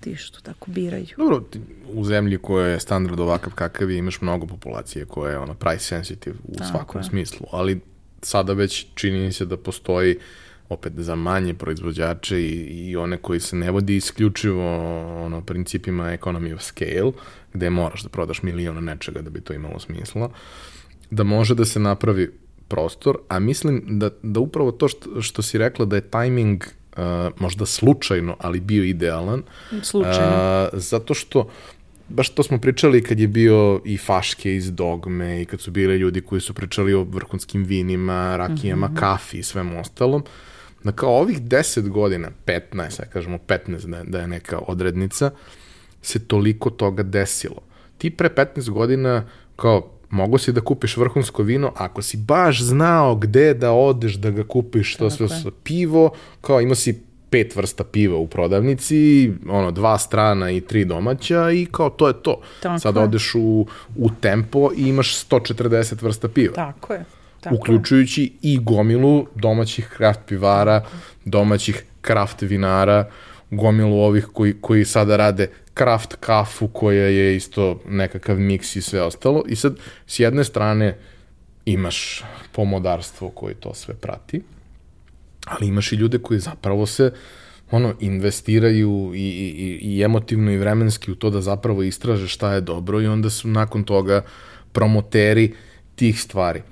ti što tako biraju.
Dobro, ti, u zemlji koja je standard ovakav kakav je, imaš mnogo populacije koja je ona price sensitive u
Tako
svakom
je.
smislu, ali sada već čini se da postoji opet za manje proizvođače i, i one koji se ne vodi isključivo ono, principima economy of scale, gde moraš da prodaš miliona nečega da bi to imalo smisla, da može da se napravi prostor, a mislim da, da upravo to što, što si rekla da je tajming uh, možda slučajno, ali bio idealan,
Slučajno.
a, zato što baš to smo pričali kad je bio i Faške iz Dogme i kad su bili ljudi koji su pričali o vrhunskim vinima, rakijama, mm -hmm. kafi i svemu ostalom. Da kao ovih 10 godina, 15, ja kažemo 15 da je, da je neka odrednica, se toliko toga desilo. Ti pre 15 godina kao mogo si da kupiš vrhunsko vino ako si baš znao gde da odeš da ga kupiš, to sve sa pivo, kao imao si pet vrsta piva u prodavnici, ono, dva strana i tri domaća i kao to je to. Tako Sad odeš u, u tempo i imaš 140 vrsta piva.
Tako je. Tako
uključujući je. i gomilu domaćih kraft pivara, domaćih kraft vinara, gomilu ovih koji, koji sada rade kraft kafu koja je isto nekakav miks i sve ostalo. I sad, s jedne strane, imaš pomodarstvo koji to sve prati, ali imaš i ljude koji zapravo se ono, investiraju i, i, i emotivno i vremenski u to da zapravo istraže šta je dobro i onda su nakon toga promoteri tih stvari.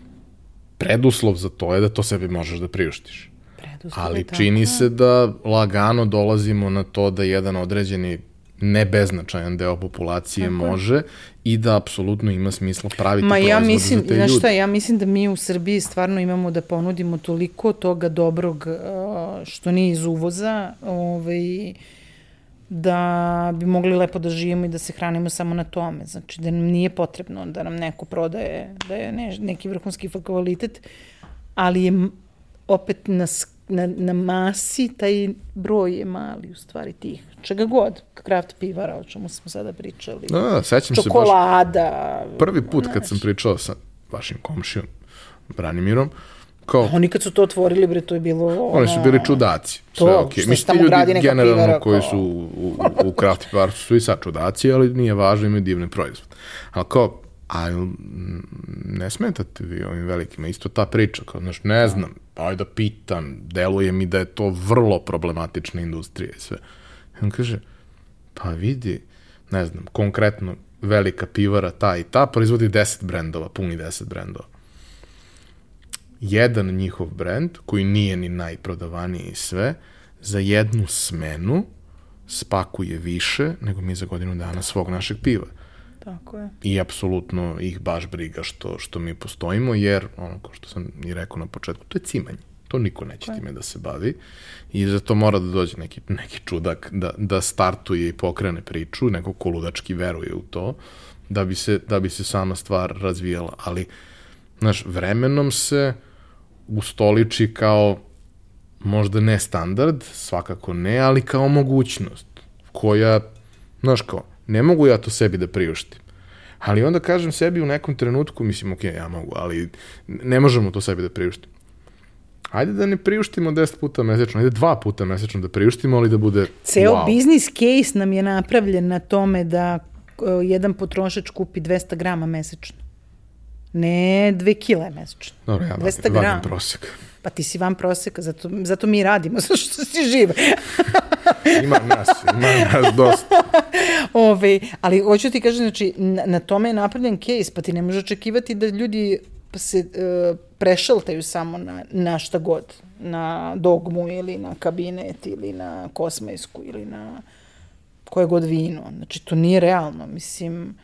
Preduslov za to je da to sebi možeš da priuštiš. Preduslov Ali čini tako. se da lagano dolazimo na to da jedan određeni ne beznačajan deo populacije Tako. može i da apsolutno ima smisla praviti Ma ja
mislim,
za te ljude.
šta, ja mislim da mi u Srbiji stvarno imamo da ponudimo toliko toga dobrog što nije iz uvoza, ovaj, da bi mogli lepo da živimo i da se hranimo samo na tome. Znači da nam nije potrebno da nam neko prodaje da je ne, neki vrhunski kvalitet, ali je opet nas na, na masi taj broj je mali u stvari tih čega god, kraft pivara, o čemu smo sada pričali.
Da, da, sećam
Čokolada.
se baš prvi put kad sam pričao sa vašim komšijom Branimirom, kao...
Oni kad su to otvorili, bre, to je bilo... Ono,
Oni su bili čudaci.
To, sve, okay. što tamo neka generalno pivara,
koji su u, u, u kraft pivaru su i sad čudaci, ali nije važno, imaju divne proizvod. Ali kao, a ne smetate vi ovim velikima, isto ta priča, kao, znaš, ne znam, pa da pitam, deluje mi da je to vrlo problematična industrija i sve. I on kaže, pa vidi, ne znam, konkretno velika pivara ta i ta proizvodi 10 brendova, puni 10 brendova. Jedan njihov brend, koji nije ni najprodavaniji i sve, za jednu smenu spakuje više nego mi za godinu dana svog našeg piva.
Tako je.
I apsolutno ih baš briga što, što mi postojimo, jer, ono, kao što sam i rekao na početku, to je cimanje. To niko neće time da se bavi i za to mora da dođe neki, neki čudak da, da startuje i pokrene priču, neko ko ludački veruje u to, da bi se, da bi se sama stvar razvijala. Ali, znaš, vremenom se ustoliči kao možda ne standard, svakako ne, ali kao mogućnost koja, znaš kao, ne mogu ja to sebi da priuštim. Ali onda kažem sebi u nekom trenutku, mislim, ok, ja mogu, ali ne možemo to sebi da priuštim. Ajde da ne priuštimo 10 puta mesečno, ajde dva puta mesečno da priuštimo, ali da bude
Ceo wow. biznis case nam je napravljen na tome da uh, jedan potrošač kupi 200 grama mesečno. Ne 2 kile mesečno.
Dobro, ja 200 vadim, vadim prosek.
Pa ti si van proseka, zato, zato mi radimo, zato što si živ.
ima nas, ima nas dosta.
Ove, ali hoću ti kažem, znači, na, na tome je napravljen case, pa ti ne možeš očekivati da ljudi se uh, prešaltaju samo na, na šta god, na dogmu ili na kabinet ili na kosmejsku ili na koje god vino. Znači, to nije realno. Mislim,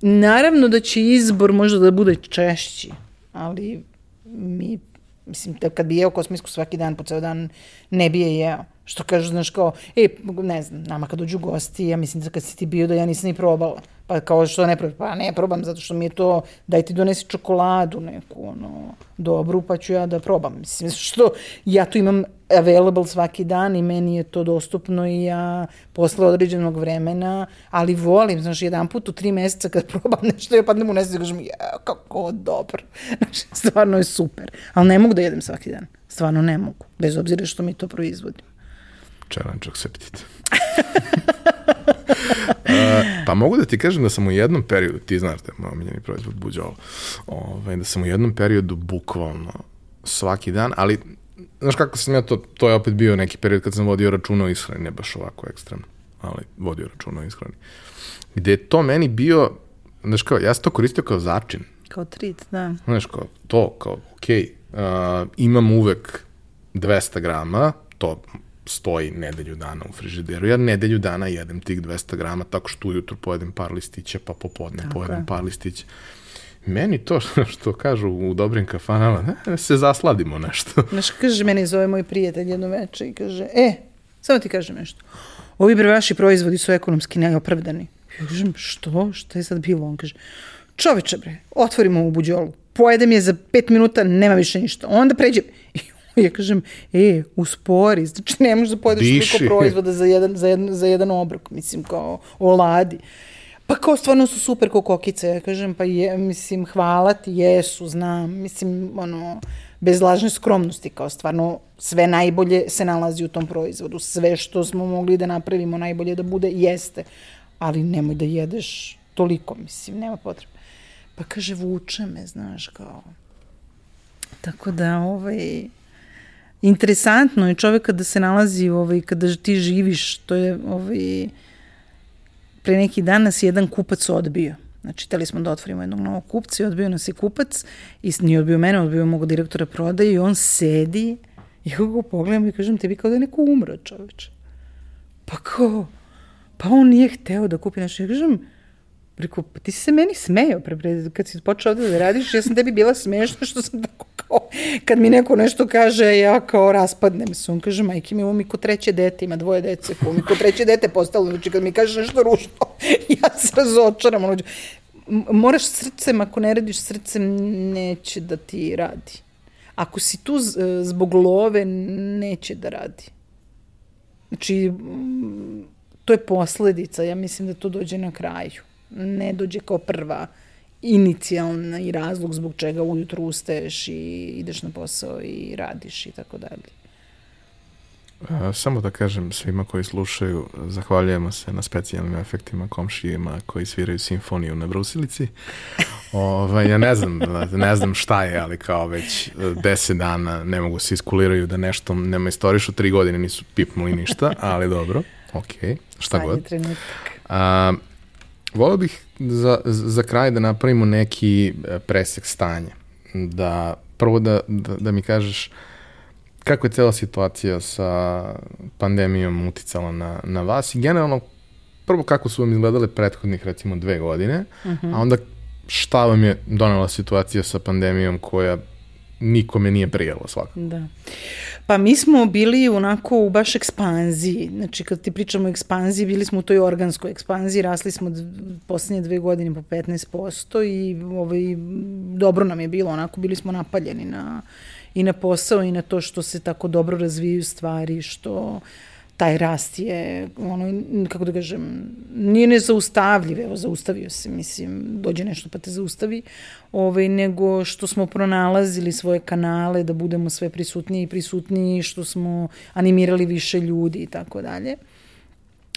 naravno da će izbor možda da bude češći, ali mi, mislim, da kad bi jeo kosmijsku svaki dan, po ceo dan, ne bi je jeo. Što kažu, znaš, kao, e, ne znam, nama kad dođu gosti, ja mislim da kad si ti bio da ja nisam ni probala. Pa kao što ne probam, pa ne probam zato što mi je to, daj ti donesi čokoladu neku, ono, dobru, pa ću ja da probam. Mislim, što ja tu imam available svaki dan i meni je to dostupno i ja posle određenog vremena, ali volim, znaš, jedan put u tri meseca kad probam nešto, ja padnem u nesec i kažem, ja, kako dobro. Znači, stvarno je super. Ali ne mogu da jedem svaki dan. Stvarno ne mogu, bez obzira što mi to proizvodim.
Challenge accepted. pa mogu da ti kažem da sam u jednom periodu, ti znaš da je moj omiljeni proizvod buđolo, ovaj, da sam u jednom periodu bukvalno svaki dan, ali znaš kako sam ja to, to je opet bio neki period kad sam vodio računa o ishrani, ne baš ovako ekstremno, ali vodio računa o ishrani. Gde je to meni bio, znaš kao, ja sam to koristio kao začin.
Kao trit, da.
Znaš kao, to, kao, okej, okay, uh, imam uvek 200 grama, to stoji nedelju dana u frižideru. Ja nedelju dana jedem tih 200 grama tako što ujutru pojedem par listića, pa popodne tako pojedem je. par listića. Meni to što kažu u dobrim kafanama, ne, se zasladimo nešto.
Znaš, kaže, meni zove moj prijatelj jedno veče i kaže, e, samo ti kažem nešto. Ovi bre vaši proizvodi su ekonomski neopravdani. Ja kažem, što? Šta je sad bilo? On kaže, čoveče bre, otvorimo ovu buđolu, pojedem je za pet minuta, nema više ništa. Onda pređem, i ja kažem, e, uspori, znači ne možeš da pojedeš toliko proizvoda za jedan, za, jedan, za jedan obrok, mislim, kao oladi. Pa kao stvarno su super kao kokice, ja kažem, pa je, mislim, hvala ti, jesu, znam, mislim, ono, bez lažne skromnosti, kao stvarno sve najbolje se nalazi u tom proizvodu, sve što smo mogli da napravimo najbolje da bude, jeste, ali nemoj da jedeš toliko, mislim, nema potrebe. Pa kaže, vuče me, znaš, kao, tako da, ovaj, interesantno je čovek kada se nalazi, ovaj, kada ti živiš, to je, ovaj, pre neki dan nas je jedan kupac odbio. Znači, teli smo da otvorimo jednog novog kupca i odbio nas je kupac i nije odbio mene, odbio mog direktora prodaje i on sedi i ja ga pogledam i kažem, tebi kao da je neko umro čoveč. Pa kao, pa on nije hteo da kupi nešto. Ja kažem, Rekao, pa ti si se meni smejao pre, pre, kad si počeo ovde da radiš, ja sam tebi bila smešna što sam tako kao, kad mi neko nešto kaže, ja kao raspadnem se. On kaže, majke mi, mi ko treće dete, ima dvoje dece, ovo mi ko treće dete postalo, znači kad mi kažeš nešto ružno, ja se razočaram. Ono, moraš srcem, ako ne radiš srcem, neće da ti radi. Ako si tu zbog love, neće da radi. Znači, to je posledica, ja mislim da to dođe na kraju ne dođe kao prva inicijalna i razlog zbog čega ujutru ustaješ i ideš na posao i radiš i tako dalje.
Samo da kažem svima koji slušaju, zahvaljujemo se na specijalnim efektima komšijima koji sviraju simfoniju na brusilici. Ovaj, ja ne znam, ne znam šta je, ali kao već deset dana ne mogu se iskuliraju da nešto nema istorišu, tri godine nisu pipnuli ništa, ali dobro, ok, šta
Sajde
god.
trenutak.
A, Volio bih za, za kraj da napravimo neki e, presek stanja. Da, prvo da, da, da mi kažeš kako je cela situacija sa pandemijom uticala na, na vas i generalno prvo kako su vam izgledale prethodnih recimo dve godine, uh -huh. a onda šta vam je donela situacija sa pandemijom koja nikome nije prijelo svakako.
Da. Pa mi smo bili onako u baš ekspanziji. Znači kad ti pričamo o ekspanziji, bili smo u toj organskoj ekspanziji, rasli smo poslednje dve godine po 15% i ovaj, dobro nam je bilo, onako bili smo napaljeni na, i na posao i na to što se tako dobro razvijaju stvari, što taj rast je, ono, kako da kažem, nije nezaustavljiv, evo, zaustavio se, mislim, dođe nešto pa te zaustavi, ovaj, nego što smo pronalazili svoje kanale da budemo sve prisutniji i prisutniji, što smo animirali više ljudi i tako dalje.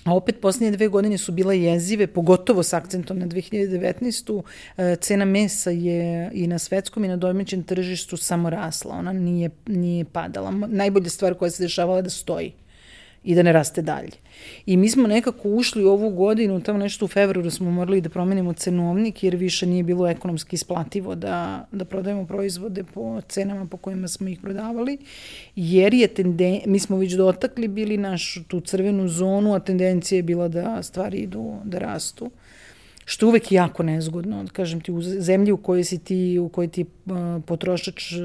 A opet poslednje dve godine su bila jezive, pogotovo s akcentom na 2019. E, cena mesa je i na svetskom i na domaćem tržištu samo rasla. Ona nije, nije padala. Najbolja stvar koja se dešavala je da stoji i da ne raste dalje. I mi smo nekako ušli u ovu godinu, tamo nešto u februaru smo morali da promenimo cenovnik jer više nije bilo ekonomski isplativo da, da prodajemo proizvode po cenama po kojima smo ih prodavali, jer je tenden, mi smo već dotakli bili našu tu crvenu zonu, a tendencija je bila da stvari idu, da rastu što je uvek jako nezgodno. Kažem ti, u zemlji u kojoj si ti, u kojoj ti uh, potrošač uh,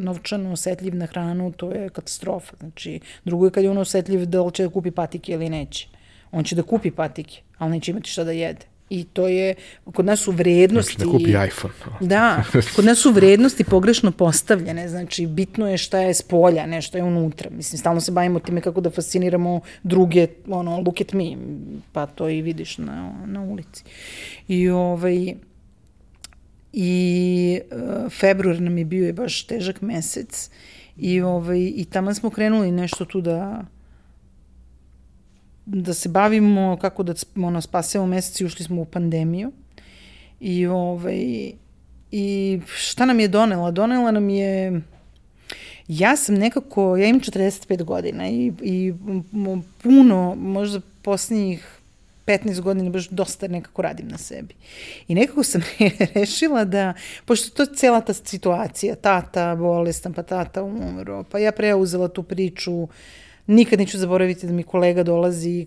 novčano osetljiv na hranu, to je katastrofa. Znači, drugo je kad je on osetljiv da li će da kupi patike ili neće. On će da kupi patike, ali neće imati šta da jede. I to je, kod nas su vrednosti...
Znači da kupi iPhone.
Da, kod nas su vrednosti pogrešno postavljene, znači bitno je šta je s polja, ne šta je unutra. Mislim, stalno se bavimo time kako da fasciniramo druge, ono, look at me, pa to i vidiš na, na ulici. I ovaj, i uh, februar nam je bio je baš težak mesec i, ovaj, i tamo smo krenuli nešto tu da da se bavimo kako da ono, spasemo meseci, ušli smo u pandemiju. I, ovaj, I šta nam je donela? Donela nam je... Ja sam nekako, ja imam 45 godina i, i puno, možda posljednjih 15 godina baš dosta nekako radim na sebi. I nekako sam rešila da, pošto to je cela ta situacija, tata bolestan, pa tata umro, pa ja preuzela tu priču Nikad neću zaboraviti da mi kolega dolazi i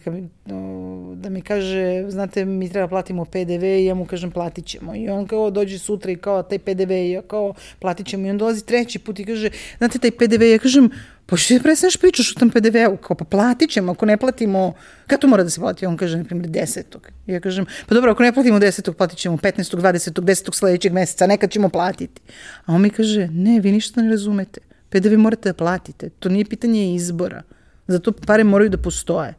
da mi kaže, znate, mi treba platimo PDV i ja mu kažem platit ćemo. I on kao dođe sutra i kao taj PDV i ja kao platit ćemo. I on dolazi treći put i kaže, znate taj PDV, ja kažem, pa što ti prestaneš pričaš o tom PDV-u, kao pa platit ćemo, ako ne platimo, kad to mora da se plati? On kaže, na primjer, desetog. Ja kažem, pa dobro, ako ne platimo desetog, platit ćemo 15. 20. 10. sledećeg meseca, nekad ćemo platiti. A on mi kaže, ne, vi ništa ne razumete. PDV morate da platite, to nije pitanje izbora. Zato pare moraju da postoje.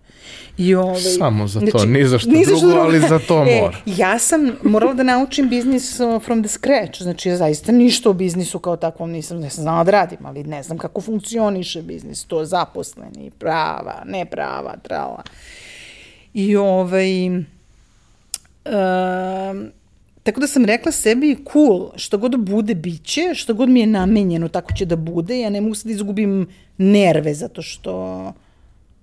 I ovaj, Samo za to, znači, ni za što drugo, drugo, ali za to e, mora.
Ja sam morala da naučim biznis from the scratch, znači ja zaista ništa o biznisu kao takvom nisam, ne sam znala da radim, ali ne znam kako funkcioniše biznis, to zaposleni, prava, ne prava, trala. I ovaj... Uh, Tako da sam rekla sebi, cool, što god bude, bit će, što god mi je namenjeno, tako će da bude. Ja ne mogu sad da izgubim nerve zato što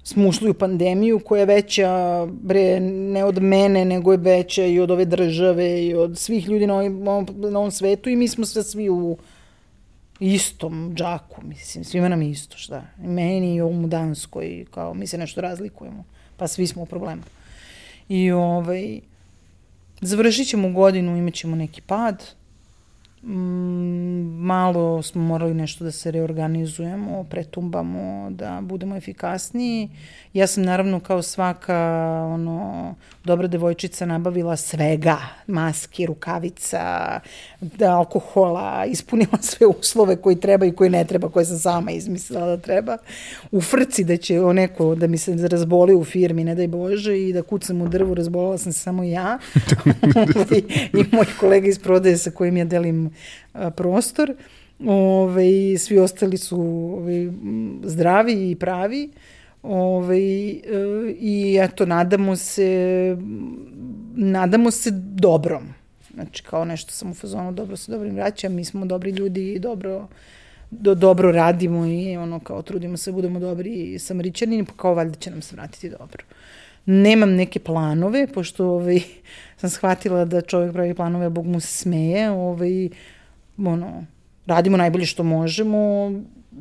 smo ušli u pandemiju koja je veća, bre, ne od mene, nego je veća i od ove države i od svih ljudi na ovom, na ovom svetu i mi smo sve svi u istom džaku, mislim, svima nam isto, šta. I meni i ovom u Danskoj, kao mi se nešto razlikujemo, pa svi smo u problemu. I ovaj, završit ćemo godinu, imat ćemo neki pad, Mm, malo smo morali nešto da se reorganizujemo, pretumbamo, da budemo efikasniji. Ja sam naravno kao svaka ono, dobra devojčica nabavila svega, maski, rukavica, da, alkohola, ispunila sve uslove koji treba i koji ne treba, koje sam sama izmislila da treba. U frci da će neko da mi se razboli u firmi, ne daj Bože, i da kucam u drvu, razbolila sam se samo ja I, moj kolega iz prodaje sa kojim ja delim a, prostor. Ove, svi ostali su ove, zdravi i pravi. Ove, e, I eto, nadamo se, nadamo se dobrom. Znači, kao nešto sam u fazonu, dobro se dobrim vraćam, mi smo dobri ljudi i dobro, do, dobro radimo i ono, kao trudimo se, budemo dobri samarićani, pa kao valjda će nam se vratiti dobro. Nemam neke planove, pošto ovaj, sam shvatila da čovjek pravi planove, a Bog mu se smeje, ovaj, ono, radimo najbolje što možemo,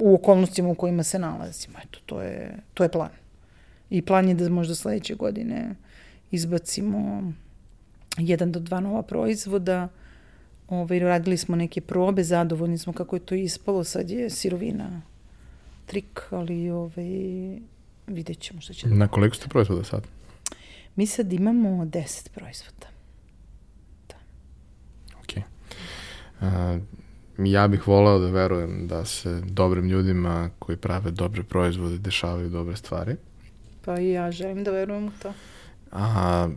u okolnostima u kojima se nalazimo. Eto, to je, to je plan. I plan je da možda sledeće godine izbacimo jedan do dva nova proizvoda. Ove, ovaj, radili smo neke probe, zadovoljni smo kako je to ispalo, sad je sirovina trik, ali ove, ovaj, vidjet ćemo što će
da... Na koliko ste proizvoda sad?
Mi sad imamo 10 proizvoda.
Da. Ok. Uh, ja bih voleo da verujem da se dobrim ljudima koji prave dobre proizvode dešavaju dobre stvari.
Pa i ja želim da verujem u to.
A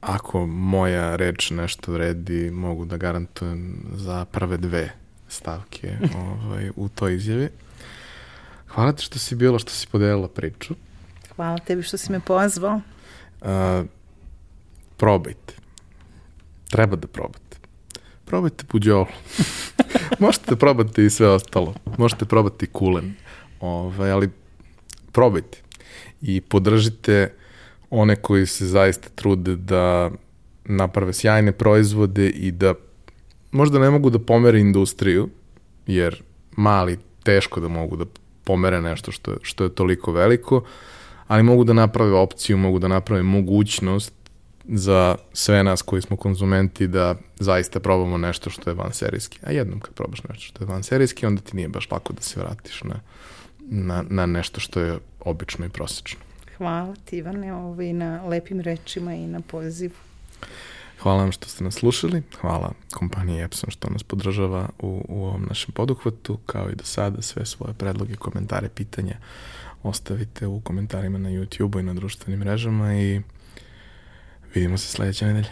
ako moja reč nešto vredi, mogu da garantujem za prve dve stavke ovaj, u toj izjavi. Hvala ti što si bilo, što si podelila priču.
Hvala tebi što si me pozvao. A,
probajte. Treba da probate probajte puđolu. Možete probati i sve ostalo. Možete probati kulen. Ovaj, ali probajte. I podržite one koji se zaista trude da naprave sjajne proizvode i da možda ne mogu da pomere industriju, jer mali teško da mogu da pomere nešto što, što je toliko veliko, ali mogu da naprave opciju, mogu da naprave mogućnost za sve nas koji smo konzumenti da zaista probamo nešto što je van serijski. A jednom kad probaš nešto što je van serijski, onda ti nije baš lako da se vratiš na, na, na nešto što je obično i prosečno.
Hvala ti Ivane ovaj, na lepim rečima i na pozivu.
Hvala vam što ste nas slušali, hvala kompaniji Epson što nas podržava u, u ovom našem poduhvatu, kao i do sada sve svoje predloge, komentare, pitanja ostavite u komentarima na YouTube-u i na društvenim mrežama i Vidimo se sledeće nedelje.